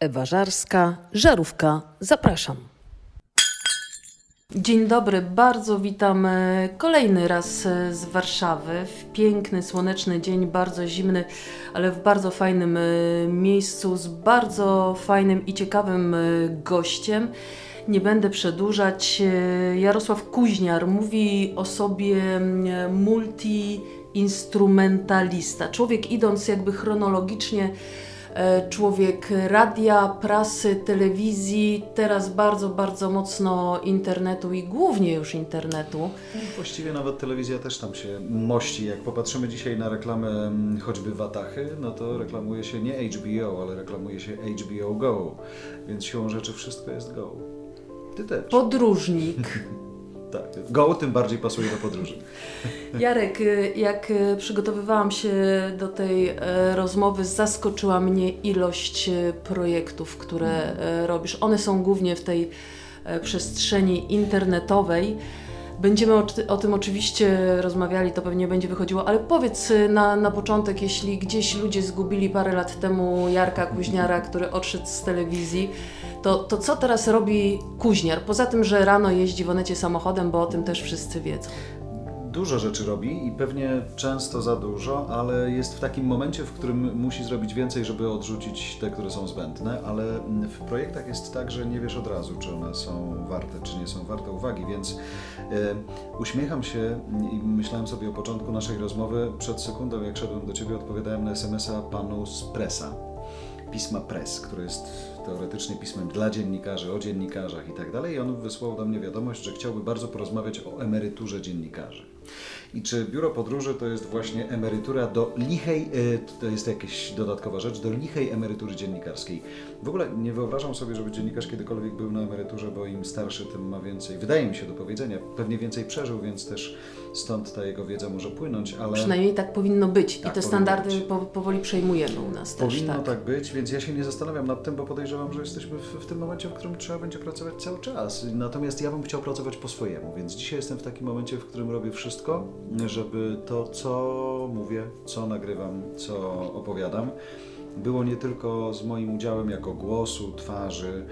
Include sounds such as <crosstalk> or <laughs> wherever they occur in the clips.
Ewa Żarska, Żarówka, zapraszam. Dzień dobry, bardzo witam e, kolejny raz e, z Warszawy. W piękny, słoneczny dzień, bardzo zimny, ale w bardzo fajnym e, miejscu, z bardzo fajnym i ciekawym gościem. Nie będę przedłużać. Jarosław Kuźniar mówi o sobie mm, multi-instrumentalista. Człowiek idąc jakby chronologicznie E, człowiek radia, prasy, telewizji, teraz bardzo, bardzo mocno internetu i głównie już internetu. No właściwie nawet telewizja też tam się mości. Jak popatrzymy dzisiaj na reklamę mm, choćby Watachy, no to reklamuje się nie HBO, ale reklamuje się HBO Go, więc siłą rzeczy wszystko jest Go. Ty też. Podróżnik. <laughs> Tak, go tym bardziej pasuje do podróży. <laughs> Jarek, jak przygotowywałam się do tej y, rozmowy, zaskoczyła mnie ilość projektów, które robisz. One są głównie w tej przestrzeni internetowej. Będziemy o, o, tym oczywiście rozmawiali, to pewnie będzie wychodziło, ale powiedz na, na początek, jeśli gdzieś ludzie zgubili parę lat temu Jarka Kuźniara, który odszedł z telewizji, to, to co teraz robi Kuźniar? Poza tym, że rano jeździ w Onecie samochodem, bo o tym też wszyscy wiedzą. Dużo rzeczy robi i pewnie często za dużo, ale jest w takim momencie, w którym musi zrobić więcej, żeby odrzucić te, które są zbędne, ale w projektach jest tak, że nie wiesz od razu, czy one są warte, czy nie są warte uwagi, więc e, uśmiecham się i myślałem sobie o początku naszej rozmowy, przed sekundą jak szedłem do Ciebie odpowiadałem na SMS-a panu z Presa, pisma Press, które jest teoretycznie pismem dla dziennikarzy, o dziennikarzach i tak dalej. I on wysłał do mnie wiadomość, że chciałby bardzo porozmawiać o emeryturze dziennikarzy. I czy biuro podróży to jest właśnie emerytura do lichej, e, to jest jakaś dodatkowa rzecz, do lichej emerytury dziennikarskiej. W ogóle nie wyobrażam sobie, żeby dziennikarz kiedykolwiek był na emeryturze, bo im starszy, tym ma więcej, wydaje mi się do powiedzenia, pewnie więcej przeżył, więc też stąd ta jego wiedza może płynąć, ale... Przynajmniej tak powinno być tak, i te standardy po, powoli przejmujemy u nas powinno też. Powinno tak. tak być, więc ja się nie zastanawiam nad tym, bo podejrzewam, że jesteśmy w, w, tym momencie, w którym trzeba będzie pracować cały czas. Natomiast ja bym chciał pracować po swojemu, więc dzisiaj jestem w takim momencie, w którym robię wszystko, żeby to, co mówię, co nagrywam, co opowiadam, było nie tylko z moim udziałem jako głosu, twarzy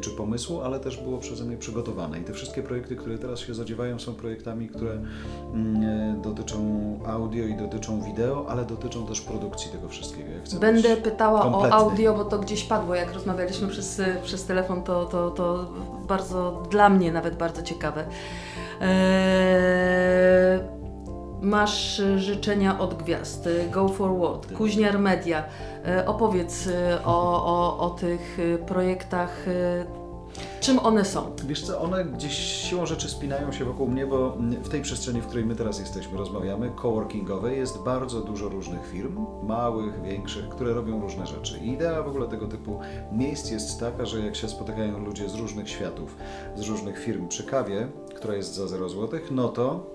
czy pomysłu, ale też było przeze mnie przygotowane. I te wszystkie projekty, które teraz się zadziewają, są projektami, które mm, dotyczą audio i dotyczą wideo, ale dotyczą też produkcji tego wszystkiego. Ja Będę pytała kompletny. o audio, bo to gdzieś padło, jak rozmawialiśmy przez, przez telefon, to, to, to bardzo dla mnie nawet bardzo ciekawe. Eee, masz życzenia od gwiazd, Go Forward, Kuźniar Media. Eee, opowiedz e, o, o, o tych e, projektach. E, czym one są? Wiesz co, one gdzieś siłą rzeczy spinają się wokół mnie, bo w tej przestrzeni, w której my teraz jesteśmy, rozmawiamy, coworkingowej, jest bardzo dużo różnych firm, małych, większych, które robią różne rzeczy. I idea w ogóle tego typu miejsc jest taka, że jak się spotykają ludzie z różnych światów, z różnych firm przy kawie, która jest za 0 zł, no to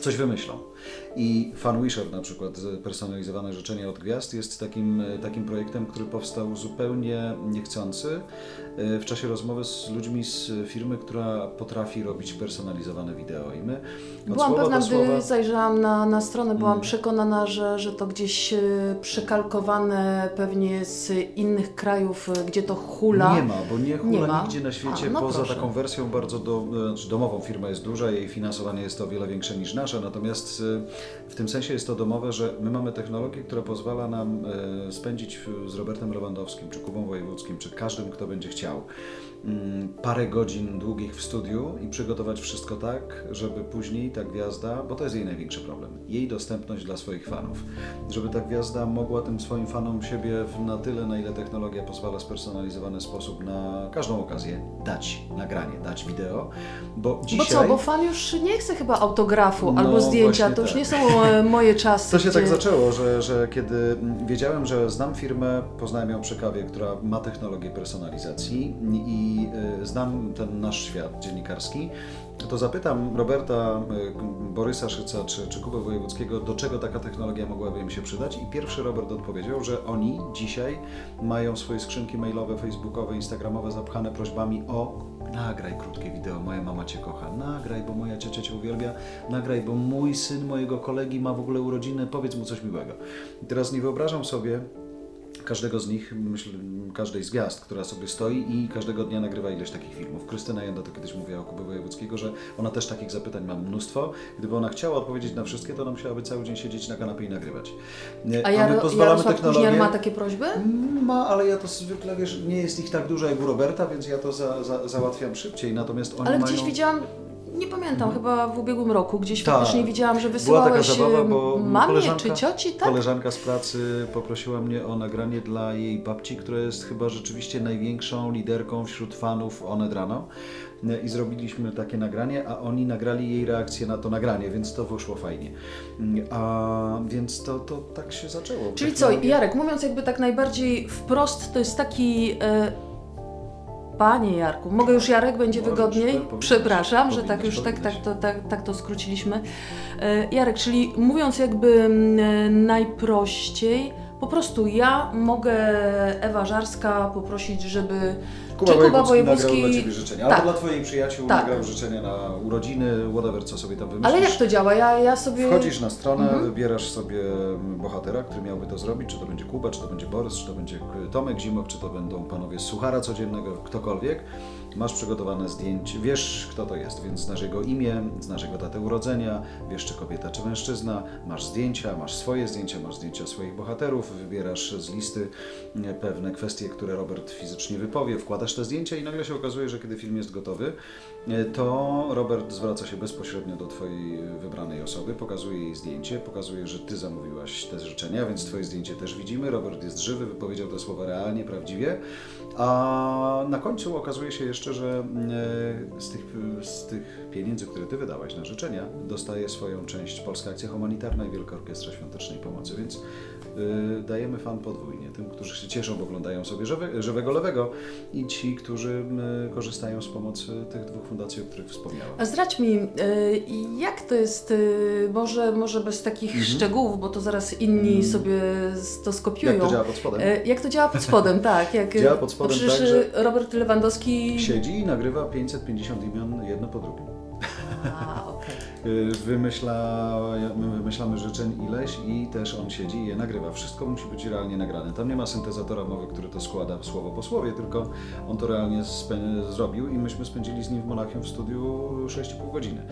coś wymyślą. I FunWisher na przykład, personalizowane życzenie od gwiazd, jest takim, takim projektem, który powstał zupełnie niechcący e, w czasie rozmowy z ludźmi z firmy, która potrafi robić personalizowane wideo. I my Byłam pewna, słowa... gdy zajrzałam na, na stronę, byłam hmm. przekonana, że, że to gdzieś e, przekalkowane pewnie z innych krajów, e, gdzie to hula. Nie ma, bo nie hula nie nigdzie na świecie, A, no poza proszę. taką wersją bardzo do, znaczy domową. Firma jest duża, jej finansowanie jest o wiele większe niż nasze, natomiast w tym sensie jest to domowe, że my mamy technologię, która pozwala nam e, spędzić z Robertem Lewandowskim, czy Kubą Wojewódzkim, czy każdym, kto będzie chciał, parę godzin długich w studiu i przygotować wszystko tak, żeby później ta gwiazda, bo to jest jej największy problem, jej dostępność dla swoich fanów, żeby ta gwiazda mogła tym swoim fanom siebie na tyle, na ile technologia pozwala w spersonalizowany sposób na każdą okazję dać nagranie, dać wideo, bo dzisiaj... Bo co, bo fan już nie chce chyba autografu no, albo zdjęcia, to już tak. nie są e, <laughs> moje czasy. To się gdzie... tak zaczęło, że, że kiedy wiedziałem, że znam firmę, poznałem ją przy kawie, która ma technologię personalizacji i i y, znam ten nasz świat dziennikarski, to zapytam Roberta y, Borysa Szyca czy, czy Kubę Wojewódzkiego, do czego taka technologia mogłaby im się przydać. I pierwszy Robert odpowiedział, że oni dzisiaj mają swoje skrzynki mailowe, facebookowe, instagramowe zapchane prośbami o nagraj krótkie wideo, moja mama Cię kocha, nagraj, bo moja ciocia Cię uwielbia, nagraj, bo mój syn mojego kolegi ma w ogóle urodziny, powiedz mu coś miłego. I teraz nie wyobrażam sobie, każdego z nich, myślę, każdej z gwiazd, która sobie stoi i każdego dnia nagrywa ileś takich filmów. Krystyna Janda to kiedyś mówiła o Kubie Wojewódzkiego, że ona też takich zapytań ma mnóstwo. Gdyby ona chciała odpowiedzieć na wszystkie, to ona musiałaby cały dzień siedzieć na kanapie i nagrywać. A, ja, my pozwalamy Jarosław technologię... ma takie prośby? Ma, ale ja to zwykle, wiesz, nie jest ich tak dużo jak u Roberta, więc ja to za, za, załatwiam szybciej. Natomiast oni Ale mają... gdzieś widziałam nie pamiętam, mhm. chyba w ubiegłym roku gdzieś Ta. faktycznie widziałam, że wysyłałeś Była taka zabawa, bo mamie czy cioci, tak? Koleżanka z pracy poprosiła mnie o nagranie dla jej babci, która jest chyba rzeczywiście największą liderką wśród fanów One Rano. I zrobiliśmy takie nagranie, a oni nagrali jej reakcję na to nagranie, więc to wyszło fajnie. A więc to, to tak się zaczęło. Czyli co, Jarek, mówiąc jakby tak najbardziej wprost, to jest taki... E, Panie Jarku, mogę już Jarek, będzie wygodniej? Przepraszam, że tak już tak, tak, to, tak, tak to skróciliśmy. E, Jarek, czyli mówiąc jakby najprościej, po prostu ja mogę Ewa Żarska poprosić, żeby Kuba, Kuba Wojewódzki nagrał dla Ciebie życzenia. Tak. Albo dla Twoich przyjaciół tak. nagrał życzenia na urodziny, whatever, co sobie tam wymyślisz. Ale jak to działa? Ja, ja sobie... Wchodzisz na stronę, mhm. wybierasz sobie bohatera, który miałby to zrobić, czy to będzie Kuba, czy to będzie Borys, czy to będzie Tomek Zimok, czy to będą panowie z Suchara Codziennego, ktokolwiek masz przygotowane zdjęcie, wiesz kto to jest, więc znasz jego imię, znasz jego datę urodzenia, wiesz czy kobieta czy mężczyzna, masz zdjęcia, masz swoje zdjęcia, masz zdjęcia swoich bohaterów, wybierasz z listy e, pewne kwestie, które Robert fizycznie wypowie, wkładasz te zdjęcia i nagle się okazuje, że kiedy film jest gotowy, e, to Robert zwraca się bezpośrednio do Twojej wybranej osoby, pokazuje jej zdjęcie, pokazuje, że Ty zamówiłaś te życzenia, więc Twoje zdjęcie też widzimy, Robert jest żywy, wypowiedział te słowa realnie, prawdziwie, a na końcu okazuje się jeszcze, że e, z tych, z tych pieniędzy, które Ty wydałaś na życzenia, dostaje swoją część Polska Akcja Humanitarna i Wielka Orkiestra Świątecznej Pomocy, więc y, dajemy fan podwójnie tym, którzy się cieszą, bo oglądają sobie żywe, żywego lewego i ci, którzy korzystają z pomocy tych dwóch fundacji, o których wspomniałem. A zdradź mi, y, jak to jest, może, może bez takich mhm. szczegółów, bo to zaraz inni mhm. sobie to skopiują. Jak to działa pod spodem? Jak to działa pod spodem, tak. Jak, działa pod spodem tak, że Robert Lewandowski... Siedzi i nagrywa 550 imion jedno po drugim. A, okay. <laughs> Y, wymyśla, my wymyślamy życzeń ileś i też on siedzi i je nagrywa. Wszystko musi być realnie nagrane. Tam nie ma syntezatora mowy, który to składa słowo po słowie, tylko on to realnie zrobił i myśmy spędzili z nim w Monachium w studiu 6,5 godziny.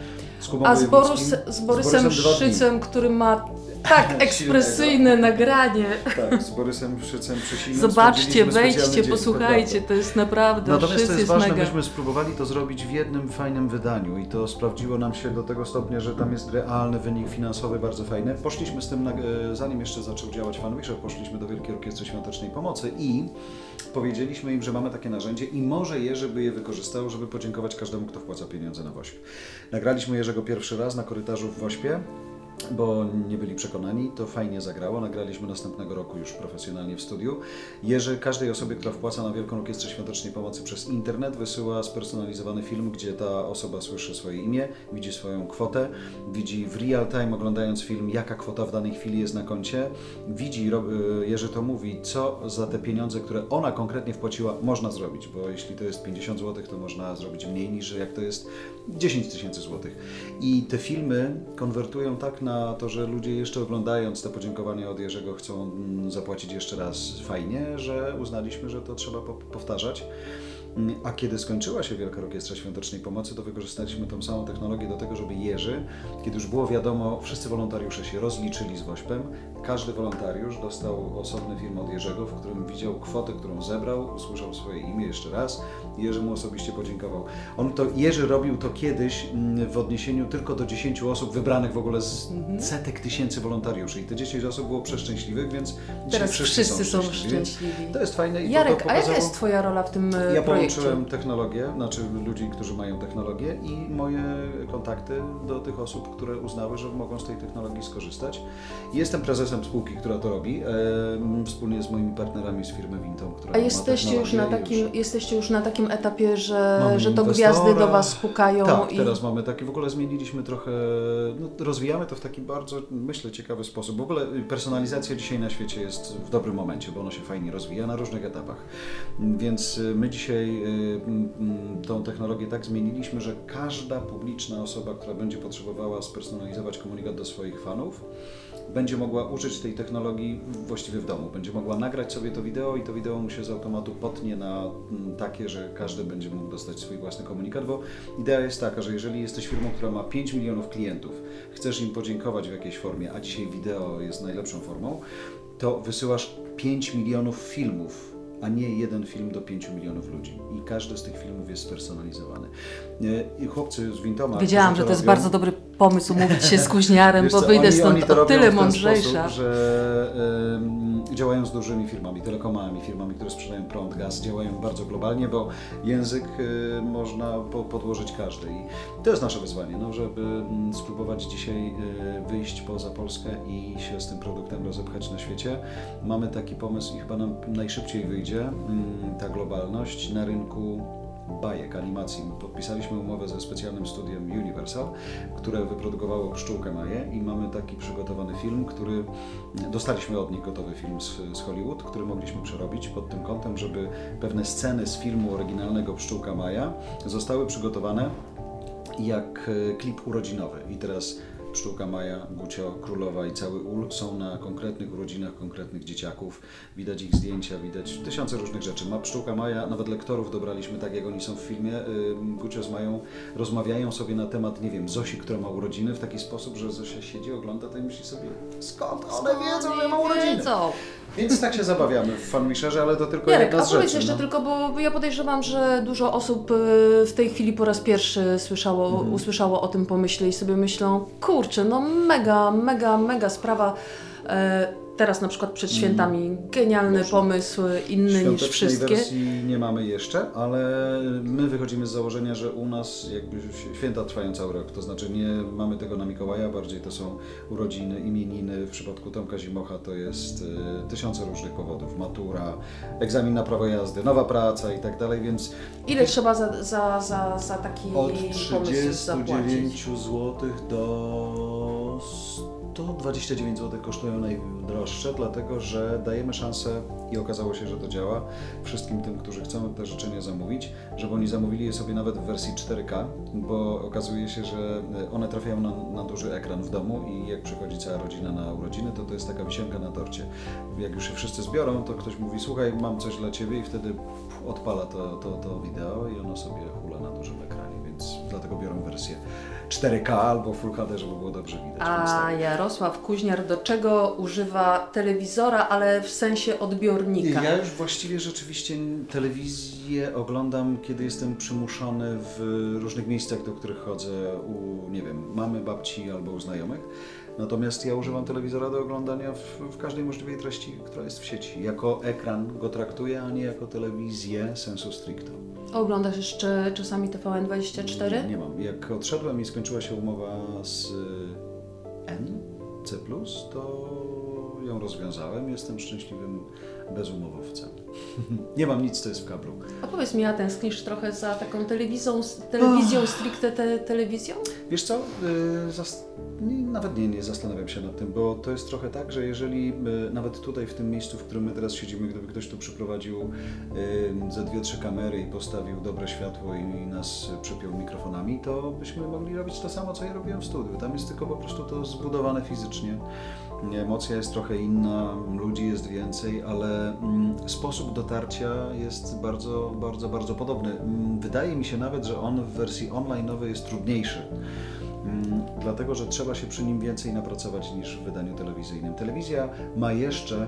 Z A z, Borus, z Borysem Szycem, który ma tak ekspresyjne nagranie. Tak, z Borysem Szycem Przysinem Zobaczcie, wejdźcie, posłuchajcie, to jest naprawdę Natomiast to jest, jest ważne, mega. myśmy spróbowali to zrobić w jednym fajnym wydaniu i to sprawdziło nam się do tego stopnia, że tam jest realny wynik finansowy bardzo fajny. Poszliśmy z tym, e, zanim jeszcze zaczął działać Fanwisher, poszliśmy do Wielkiej Orkiestry Świątecznej Pomocy i powiedzieliśmy im, że mamy takie narzędzie i może je, żeby je wykorzystał, żeby podziękować każdemu, kto wpłaca pieniądze na WOŚP. Nagraliśmy Jerzego pierwszy raz na korytarzu w WOŚPie bo nie byli przekonani, to fajnie zagrało. Nagraliśmy następnego roku już profesjonalnie w studiu. Jerzy każdej osobie, która wpłaca na Wielką Orkiestrę Świątecznej Pomocy przez internet, wysyła spersonalizowany film, gdzie ta osoba słyszy swoje imię, widzi swoją kwotę, widzi w real time, oglądając film, jaka kwota w danej chwili jest na koncie, widzi, y, Jerzy to mówi, co za te pieniądze, które ona konkretnie wpłaciła, można zrobić, bo jeśli to jest 50 zł, to można zrobić mniej niż jak to jest 10 tysięcy złotych. I te filmy konwertują tak na to, że ludzie jeszcze oglądając te podziękowania od Jerzego chcą mm, zapłacić jeszcze raz fajnie, że uznaliśmy, że to trzeba powtarzać. Mm, a kiedy skończyła się Wielka Orkiestra Świątecznej Pomocy, to wykorzystaliśmy tą samą technologię do tego, żeby Jerzy, kiedy już było wiadomo, wszyscy wolontariusze się rozliczyli z WOŚP-em, każdy wolontariusz dostał osobny film od Jerzego, w którym widział kwotę, którą zebrał, usłyszał swoje imię jeszcze raz i Jerzy mu osobiście podziękował. On to, Jerzy robił to kiedyś mm, w odniesieniu tylko do 10 osób wybranych w ogóle z mhm. setek tysięcy wolontariuszy i te 10 osób było przeszczęśliwych, więc Teraz wszyscy, wszyscy są, szczęśliwi. szczęśliwi. To jest fajne i Jarek, to, to pokazało... a jaka jest Twoja rola w tym ja połączyłem technologię, znaczy ludzi, którzy mają technologię i moje kontakty do tych osób, które uznały, że mogą z tej technologii skorzystać. Jestem prezesem spółki, która to robi, e, wspólnie z moimi partnerami z firmy Vinton, która A jesteście już na takim, już... jesteście już na takim etapie, że, że to gwiazdy do Was pukają? Tak, i... teraz mamy taki, w ogóle zmieniliśmy trochę, no, rozwijamy to w taki bardzo, myślę, ciekawy sposób. W ogóle personalizacja dzisiaj na świecie jest w dobrym momencie, bo ona się fajnie rozwija na różnych etapach. Więc my dzisiaj y, tą technologię tak zmieniliśmy, że każda publiczna osoba, która będzie potrzebowała spersonalizować komunikat do swoich fanów, będzie mogła użyć tej technologii właściwie w domu. Będzie mogła nagrać sobie to wideo i to wideo mu się z automatu potnie na mm, takie, że każdy będzie mógł dostać swój własny komunikat, bo idea jest taka, że jeżeli jesteś firmą, która ma 5 milionów klientów, chcesz im podziękować w jakiejś formie, a dzisiaj wideo jest najlepszą formą, to wysyłasz 5 milionów filmów a nie jeden film do 5 milionów ludzi. I każdy z tych filmów jest spersonalizowany. I chłopcy z Wintoma... Wiedziałam, że to jest bardzo dobry pomysł mówić się z kuźniarem, bo wyjdę oni, stąd oni o tyle mądrzejsza. Sposób, że y, działają z dużymi firmami, telekomami, firmami, które sprzedają prąd, gaz, działają bardzo globalnie, bo język y, można po, podłożyć każdy. I to jest nasze wyzwanie, no, żeby y, spróbować dzisiaj y, wyjść poza Polskę i się z tym produktem rozepchać na świecie. Mamy taki pomysł i chyba nam najszybciej wyjdzie mm, ta globalność na rynku bajek, animacji. Podpisaliśmy umowę ze specjalnym studiem Universal, które wyprodukowało Pszczółkę Maję i mamy taki przygotowany film, który dostaliśmy od nich gotowy film z, z Hollywood, który mogliśmy przerobić pod tym kątem, żeby pewne sceny z filmu oryginalnego Pszczółka Maja zostały przygotowane jak e, klip urodzinowy. I teraz Pszczółka Maja, Gucio, Królowa i cały ul są na konkretnych urodzinach konkretnych dzieciaków. Widać ich zdjęcia, widać tysiące różnych rzeczy. Ma Pszczółka Maja, nawet lektorów dobraliśmy tak, jak oni są w filmie. Gucio z Mają rozmawiają sobie na temat, nie wiem, Zosi, która ma urodziny w taki sposób, że Zosia siedzi, ogląda to i myśli sobie, skąd one wiedzą, że ma urodziny? Wiedzą. Więc tak się zabawiamy w fanwisherze, ale to tylko Jarek, jedna z rzeczy. powiedz jeszcze no. tylko, bo ja podejrzewam, że dużo osób y, w tej chwili po raz pierwszy słyszało, mm. usłyszało o tym pomyśle i sobie myślą, kurczę, no mega, mega, mega sprawa. Teraz na przykład przed mhm. świętami genialny Może. pomysł, inny niż wszystkie. wersji nie mamy jeszcze, ale my wychodzimy z założenia, że u nas jakby święta trwają cały rok, to znaczy nie mamy tego na Mikołaja, bardziej to są urodziny, imieniny, w przypadku Tomka Zimocha to jest y, tysiące różnych powodów, matura, egzamin na prawo jazdy, nowa praca i tak dalej, więc... Ile trzeba za, za, za, za taki Od 39 zł do 129 zł kosztują najdroższe, dlatego że dajemy szansę i okazało się, że to działa wszystkim tym, którzy chcą te życzenia zamówić, żeby oni zamówili je sobie nawet w wersji 4K, bo okazuje się, że one trafiają na, na duży ekran w domu i jak przychodzi cała rodzina na urodziny, to to jest taka wisienka na torcie. Jak już się wszyscy zbiorą, to ktoś mówi, słuchaj, mam coś dla Ciebie i wtedy odpala to, to, to wideo i ono sobie hula na dużym ekranie, więc dlatego biorą wersję 4K albo Full HD, żeby było dobrze widać. A Jarosław Kuźniar do czego używa telewizora, ale w sensie odbiornika? Ja już właściwie rzeczywiście telewizję oglądam, kiedy jestem przymuszony w różnych miejscach, do których chodzę u, nie wiem, mamy, babci albo u znajomych. Natomiast ja używam telewizora do oglądania w, w, każdej możliwej treści, która jest w sieci. Jako ekran go traktuję, a nie jako telewizję sensu stricto. Oglądasz jeszcze czasami TVN24? Nie, nie mam. Jak odszedłem i skończyła się umowa z N, C+, to ją rozwiązałem. Jestem szczęśliwym bezumowowcem. <laughs> nie mam nic, co jest w kablu. A powiedz mi, a tęsknisz trochę za taką telewizją, telewizją stricte te, telewizją? Wiesz co, yy, nawet nie, nie zastanawiam się nad tym, bo to jest trochę tak, że jeżeli yy, nawet tutaj w tym miejscu, w którym my teraz siedzimy, gdyby ktoś tu przyprowadził yy, ze dwie, trzy kamery i postawił dobre światło i, i nas przypiął mikrofonami, to byśmy mogli robić to samo, co ja robiłem w studiu. Tam jest tylko po prostu to zbudowane fizycznie emocja jest trochę inna, ludzi jest więcej, ale mm, sposób dotarcia jest bardzo, bardzo, bardzo podobny. Mm, wydaje mi się nawet, że on w wersji online jest trudniejszy mm, dlatego że trzeba się przy nim więcej napracować niż w wydaniu telewizyjnym. Telewizja ma jeszcze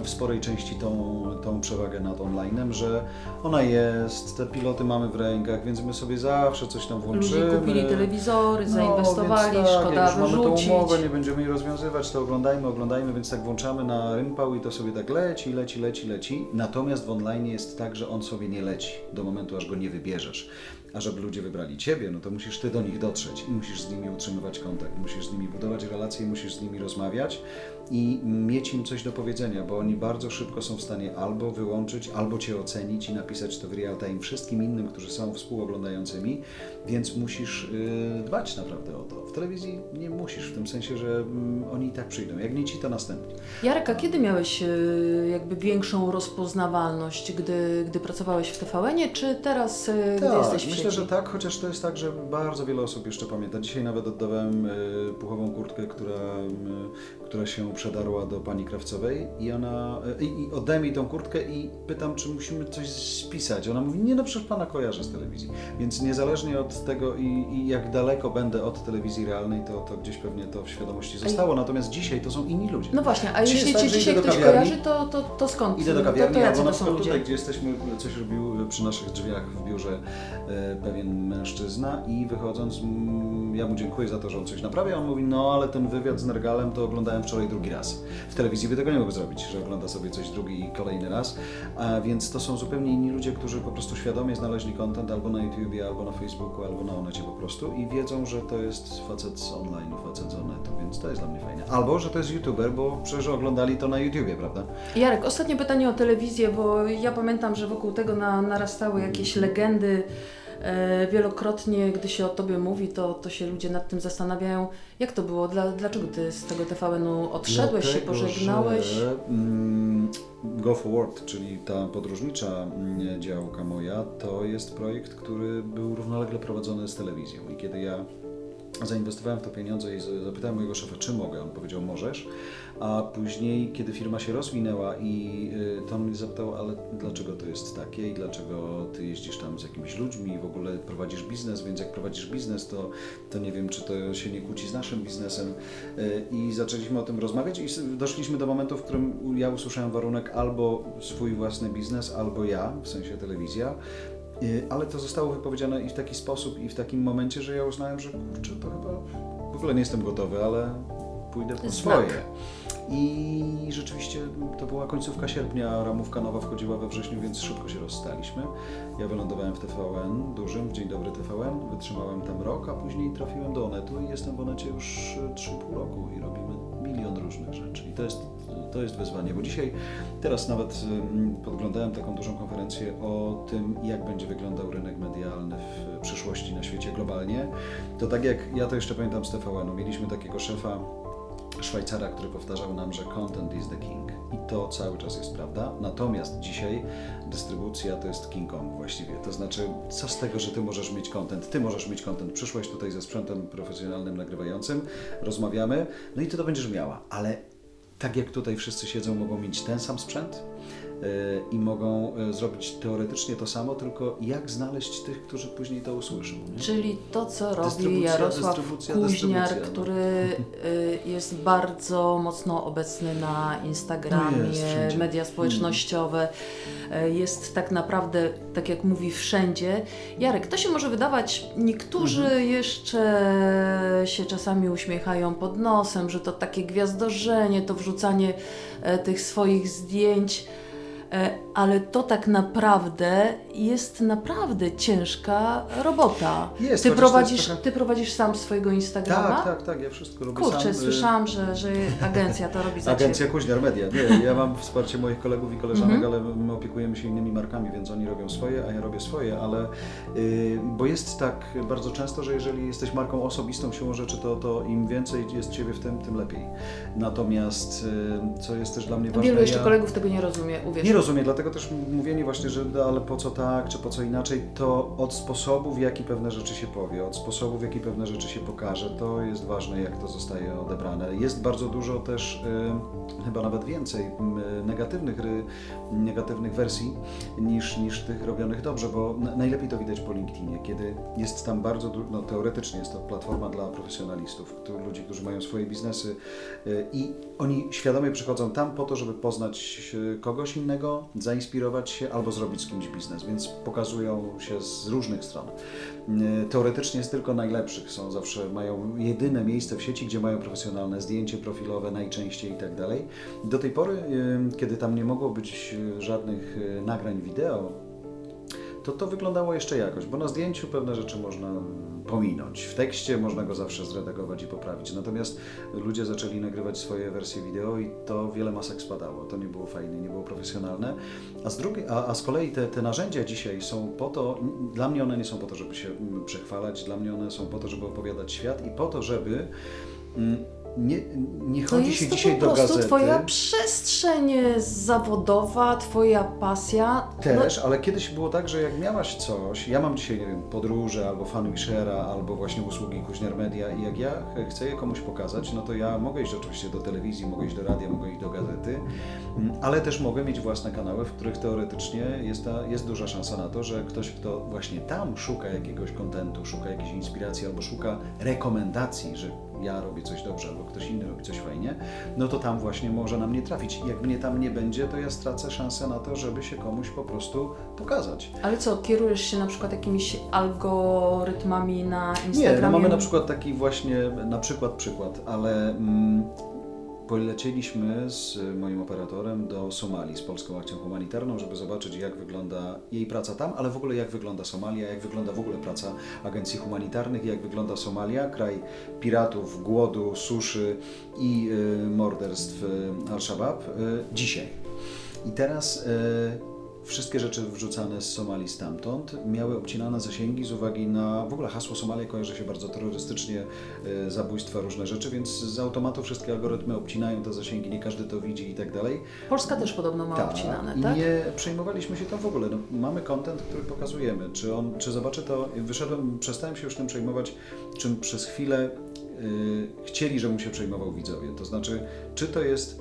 w sporej części tą, tą przewagę nad onlinem, że ona jest, te piloty mamy w rękach, więc my sobie zawsze coś tam włączymy. Ludzie kupili telewizory, no, zainwestowali, tak, szkoda jak już mamy tą umowę, nie będziemy jej rozwiązywać, to oglądajmy, oglądajmy, więc tak włączamy na rympał i to sobie tak leci, leci, leci, leci. Natomiast w online jest tak, że on sobie nie leci do momentu, aż go nie wybierzesz. A żeby ludzie wybrali Ciebie, no to musisz Ty do nich dotrzeć i musisz z nimi utrzymywać kontakt, musisz z nimi budować relacje, musisz z nimi rozmawiać i mieć im coś do powiedzenia, bo oni bardzo szybko są w stanie albo wyłączyć, albo Cię ocenić i napisać to w real time wszystkim innym, którzy są współoglądającymi, więc musisz yy, dbać naprawdę o to. W telewizji nie musisz, w tym sensie, że yy, oni i tak przyjdą. Jak nie Ci, to następni. Jarek, a kiedy miałeś yy, jakby większą rozpoznawalność, gdy, gdy pracowałeś w TVN-ie, czy teraz, y, tak, gdy jesteś w sieci? Myślę, że tak, chociaż to jest tak, że bardzo wiele osób jeszcze pamięta. Dzisiaj nawet oddawałem y, puchową kurtkę, która y, która się przedarła do pani krawcowej i ona i, i oddaje mi tą kurtkę i pytam, czy musimy coś spisać. Ona mówi, nie no przecież pana kojarzę z telewizji. Więc niezależnie od tego i, i jak daleko będę od telewizji realnej, to, to gdzieś pewnie to w świadomości zostało. Natomiast dzisiaj to są inni ludzie. No właśnie, a jeśli jest Cię tak, że dzisiaj idę do ktoś kawiarni, kojarzy, to, to, to skąd? Idę do to, kawiarni, to jacy albo na to są przykład ludzie? tutaj, gdzie jesteśmy, coś robił przy naszych drzwiach w biurze e, pewien mężczyzna i wychodząc, mm, ja mu dziękuję za to, że on coś naprawia, on mówi, no ale ten wywiad z Nergalem to oglądałem wczoraj drugi raz. W telewizji by tego nie mógł zrobić, że ogląda sobie coś drugi i kolejny raz, a więc to są zupełnie inni ludzie, którzy po prostu świadomie znaleźli content albo na YouTubie, albo na Facebooku, albo na Onecie po prostu i wiedzą, że to jest facet z online, facet z Onetu, więc to jest dla mnie fajne. Albo, że to jest YouTuber, bo przecież oglądali to na YouTubie, prawda? Jarek, ostatnie pytanie o telewizję, bo ja pamiętam, że wokół tego na, narastały jakieś legendy. E, wielokrotnie, gdy się o tobie mówi, to, to się ludzie nad tym zastanawiają, jak to było, Dla, dlaczego ty z tego TVN-u odszedłeś, się Dlatego, pożegnałeś? Że, mm, Go Forward, czyli ta podróżnicza mm, działka moja, to jest projekt, który był równolegle prowadzony z telewizją. I kiedy ja zainwestowałem w to pieniądze i zapytałem mojego szefa, czy mogę, on powiedział, możesz. A później, kiedy firma się rozwinęła i y, to mnie zapytał, ale dlaczego to jest takie i dlaczego ty jeździsz tam z jakimiś ludźmi i w ogóle prowadzisz biznes, więc jak prowadzisz biznes, to, to nie wiem, czy to się nie kłóci z naszym biznesem. Y, I zaczęliśmy o tym rozmawiać i doszliśmy do momentu, w którym ja usłyszałem warunek albo swój własny biznes, albo ja, w sensie telewizja. Y, Ale to zostało wypowiedziane i w taki sposób, i w takim momencie, że ja uznałem, że kurczę, to chyba w ogóle nie jestem gotowy, ale pójdę po swoje. I rzeczywiście to była końcówka sierpnia, ramówka nowa wchodziła we wrześniu, więc szybko się rozstaliśmy. Ja wylądowałem w TVN dużym, w Dzień Dobry TVN, wytrzymałem tam rok, a później trafiłem do Onetu i jestem w Onecie już e, 3,5 roku i robimy milion różnych rzeczy. I to jest, to jest wyzwanie, bo dzisiaj, teraz nawet ym, podglądałem taką dużą konferencję o tym, jak będzie wyglądał rynek medialny w przyszłości na świecie globalnie. To tak jak ja to jeszcze pamiętam z TVN-u, mieliśmy takiego szefa Szwajcara, który powtarzał nam, że content is the king. I to cały czas jest prawda. Natomiast dzisiaj dystrybucja to jest King Kong właściwie. To znaczy, co z tego, że ty możesz mieć content? Ty możesz mieć content. Przyszłeś tutaj ze sprzętem profesjonalnym, nagrywającym, rozmawiamy, no i ty to będziesz miała. Ale tak jak tutaj wszyscy siedzą, mogą mieć ten sam sprzęt i mogą yy, zrobić teoretycznie to samo, tylko jak znaleźć tych, którzy później to usłyszą. nie? Czyli to, co robi Dystrybucja, Jarosław dystrybucja, Kuźniar, dystrybucja, no. który y, jest bardzo mocno obecny na Instagramie, No jest, media społecznościowe, y, jest tak naprawdę, tak jak mówi, wszędzie. Jarek, to się może wydawać, niektórzy Mhm. jeszcze się czasami uśmiechają pod nosem, że to takie gwiazdorzenie, to wrzucanie e, tych swoich zdjęć. E, Ale to tak naprawdę jest naprawdę ciężka robota. Jest, ty, prowadzisz, trochę- ty prowadzisz sam swojego Instagrama? Tak, tak, tak, ja wszystko robię Kurczę, sam. y, słyszałam, że, że agencja to robi za Agencja. Kuźniar Media. Nie, ja mam <laughs> wsparcie moich kolegów i koleżanek, Mhm. ale my opiekujemy się innymi markami, więc oni robią swoje, a ja robię swoje, ale y, bo jest tak bardzo często, że jeżeli jesteś marką osobistą siłą rzeczy, to, to im więcej jest Ciebie w tym, tym lepiej. Natomiast y, co jest też dla mnie ważne, Wielu jeszcze ja kolegów tego nie rozumie, uwierz. nie rozumiem, dlatego też mówienie właśnie, że no, ale po co tak, czy po co inaczej, to od sposobu, w jaki pewne rzeczy się powie, od sposobu, w jaki pewne rzeczy się pokaże, to jest ważne, jak to zostaje odebrane. Jest bardzo dużo też, y, chyba nawet więcej, y, negatywnych, ry, negatywnych wersji niż, niż tych robionych dobrze, bo na, najlepiej to widać po LinkedInie, kiedy jest tam bardzo, du- no teoretycznie jest to platforma dla profesjonalistów, którzy, ludzi, którzy mają swoje biznesy y, i oni świadomie przychodzą tam po to, żeby poznać y, kogoś innego, zainspirować się albo zrobić z kimś biznes, więc pokazują się z różnych stron. Y, Teoretycznie jest tylko najlepszych, są zawsze, mają jedyne miejsce w sieci, gdzie mają profesjonalne zdjęcie profilowe najczęściej i tak dalej. Do tej pory, y, kiedy tam nie mogło być y, żadnych nagrań wideo, to to wyglądało jeszcze jakoś, bo na zdjęciu pewne rzeczy można pominąć. W tekście można go zawsze zredagować i poprawić. Natomiast ludzie zaczęli nagrywać swoje wersje wideo i to wiele masek spadało. To nie było fajne, nie było profesjonalne. A z, drugiej, a, a z kolei te, te narzędzia dzisiaj są po to, dla mnie one nie są po to, żeby się mm, przechwalać, dla mnie one są po to, żeby opowiadać świat i po to, żeby mm, nie, nie chodzi jest się to dzisiaj po do prostu gazety. twoja przestrzeń zawodowa, twoja pasja. No, Też, ale kiedyś było tak, że jak miałaś coś, ja mam dzisiaj, nie wiem, podróże, albo fanwishera, albo właśnie usługi Kuźniar Media i jak ja ch- chcę je komuś pokazać, no to ja mogę iść oczywiście do telewizji, mogę iść do radia, mogę iść do gazety, mm, ale też mogę mieć własne kanały, w których teoretycznie jest, ta, jest duża szansa na to, że ktoś, kto właśnie tam szuka jakiegoś kontentu, szuka jakiejś inspiracji, albo szuka rekomendacji, że ja robię coś dobrze, albo ktoś inny robi coś fajnie, no to tam właśnie może na mnie trafić. Jak mnie tam nie będzie, to ja stracę szansę na to, żeby się komuś po prostu pokazać. Ale co, kierujesz się na przykład jakimiś algorytmami na Nie, Instagramie? no mamy na przykład taki właśnie, na przykład przykład, ale mm, polecieliśmy z moim operatorem do Somalii z Polską Akcją Humanitarną, żeby zobaczyć jak wygląda jej praca tam, ale w ogóle jak wygląda Somalia, jak wygląda w ogóle praca agencji humanitarnych, jak wygląda Somalia, kraj piratów, głodu, suszy i y, morderstw y, Al-Shabaab y, dzisiaj. I teraz wszystkie rzeczy wrzucane z Somalii stamtąd miały obcinane zasięgi z uwagi na w ogóle hasło Somalia kojarzy się bardzo terrorystycznie, y, zabójstwa, różne rzeczy, więc z automatu wszystkie algorytmy obcinają te zasięgi, nie każdy to widzi i tak dalej. Polska też podobno ma obcinane, I tak? nie przejmowaliśmy się tym w ogóle. No, mamy content, który pokazujemy. Czy on, czy zobaczę to, wyszedłem, przestałem się już tym przejmować, czym przez chwilę y, chcieli, żebym się przejmował widzowie. To znaczy, czy to jest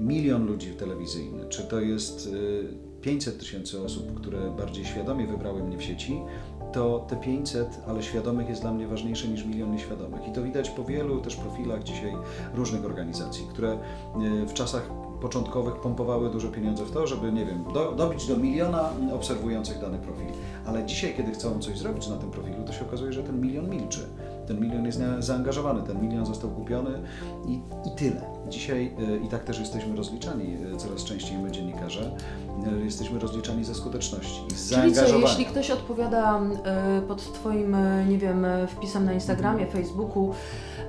milion ludzi telewizyjny, czy to jest y, 500 tysięcy osób, które bardziej świadomie wybrały mnie w sieci, to te 500, ale świadomych jest dla mnie ważniejsze niż milion nieświadomych. I to widać po wielu też profilach dzisiaj różnych organizacji, które y, w czasach początkowych pompowały duże pieniądze w to, żeby, nie wiem, do, dobić do miliona obserwujących dany profil. Ale dzisiaj, kiedy chcą coś zrobić na tym profilu, to się okazuje, że ten milion milczy. Ten milion jest zaangażowany, ten milion został kupiony i, i tyle. Dzisiaj y, i tak też jesteśmy rozliczani, y, coraz częściej my dziennikarze, y, jesteśmy rozliczani ze skuteczności i z Czyli co, zaangażowania. jeśli ktoś odpowiada e, pod Twoim, e, nie wiem, e, wpisem na Instagramie, Facebooku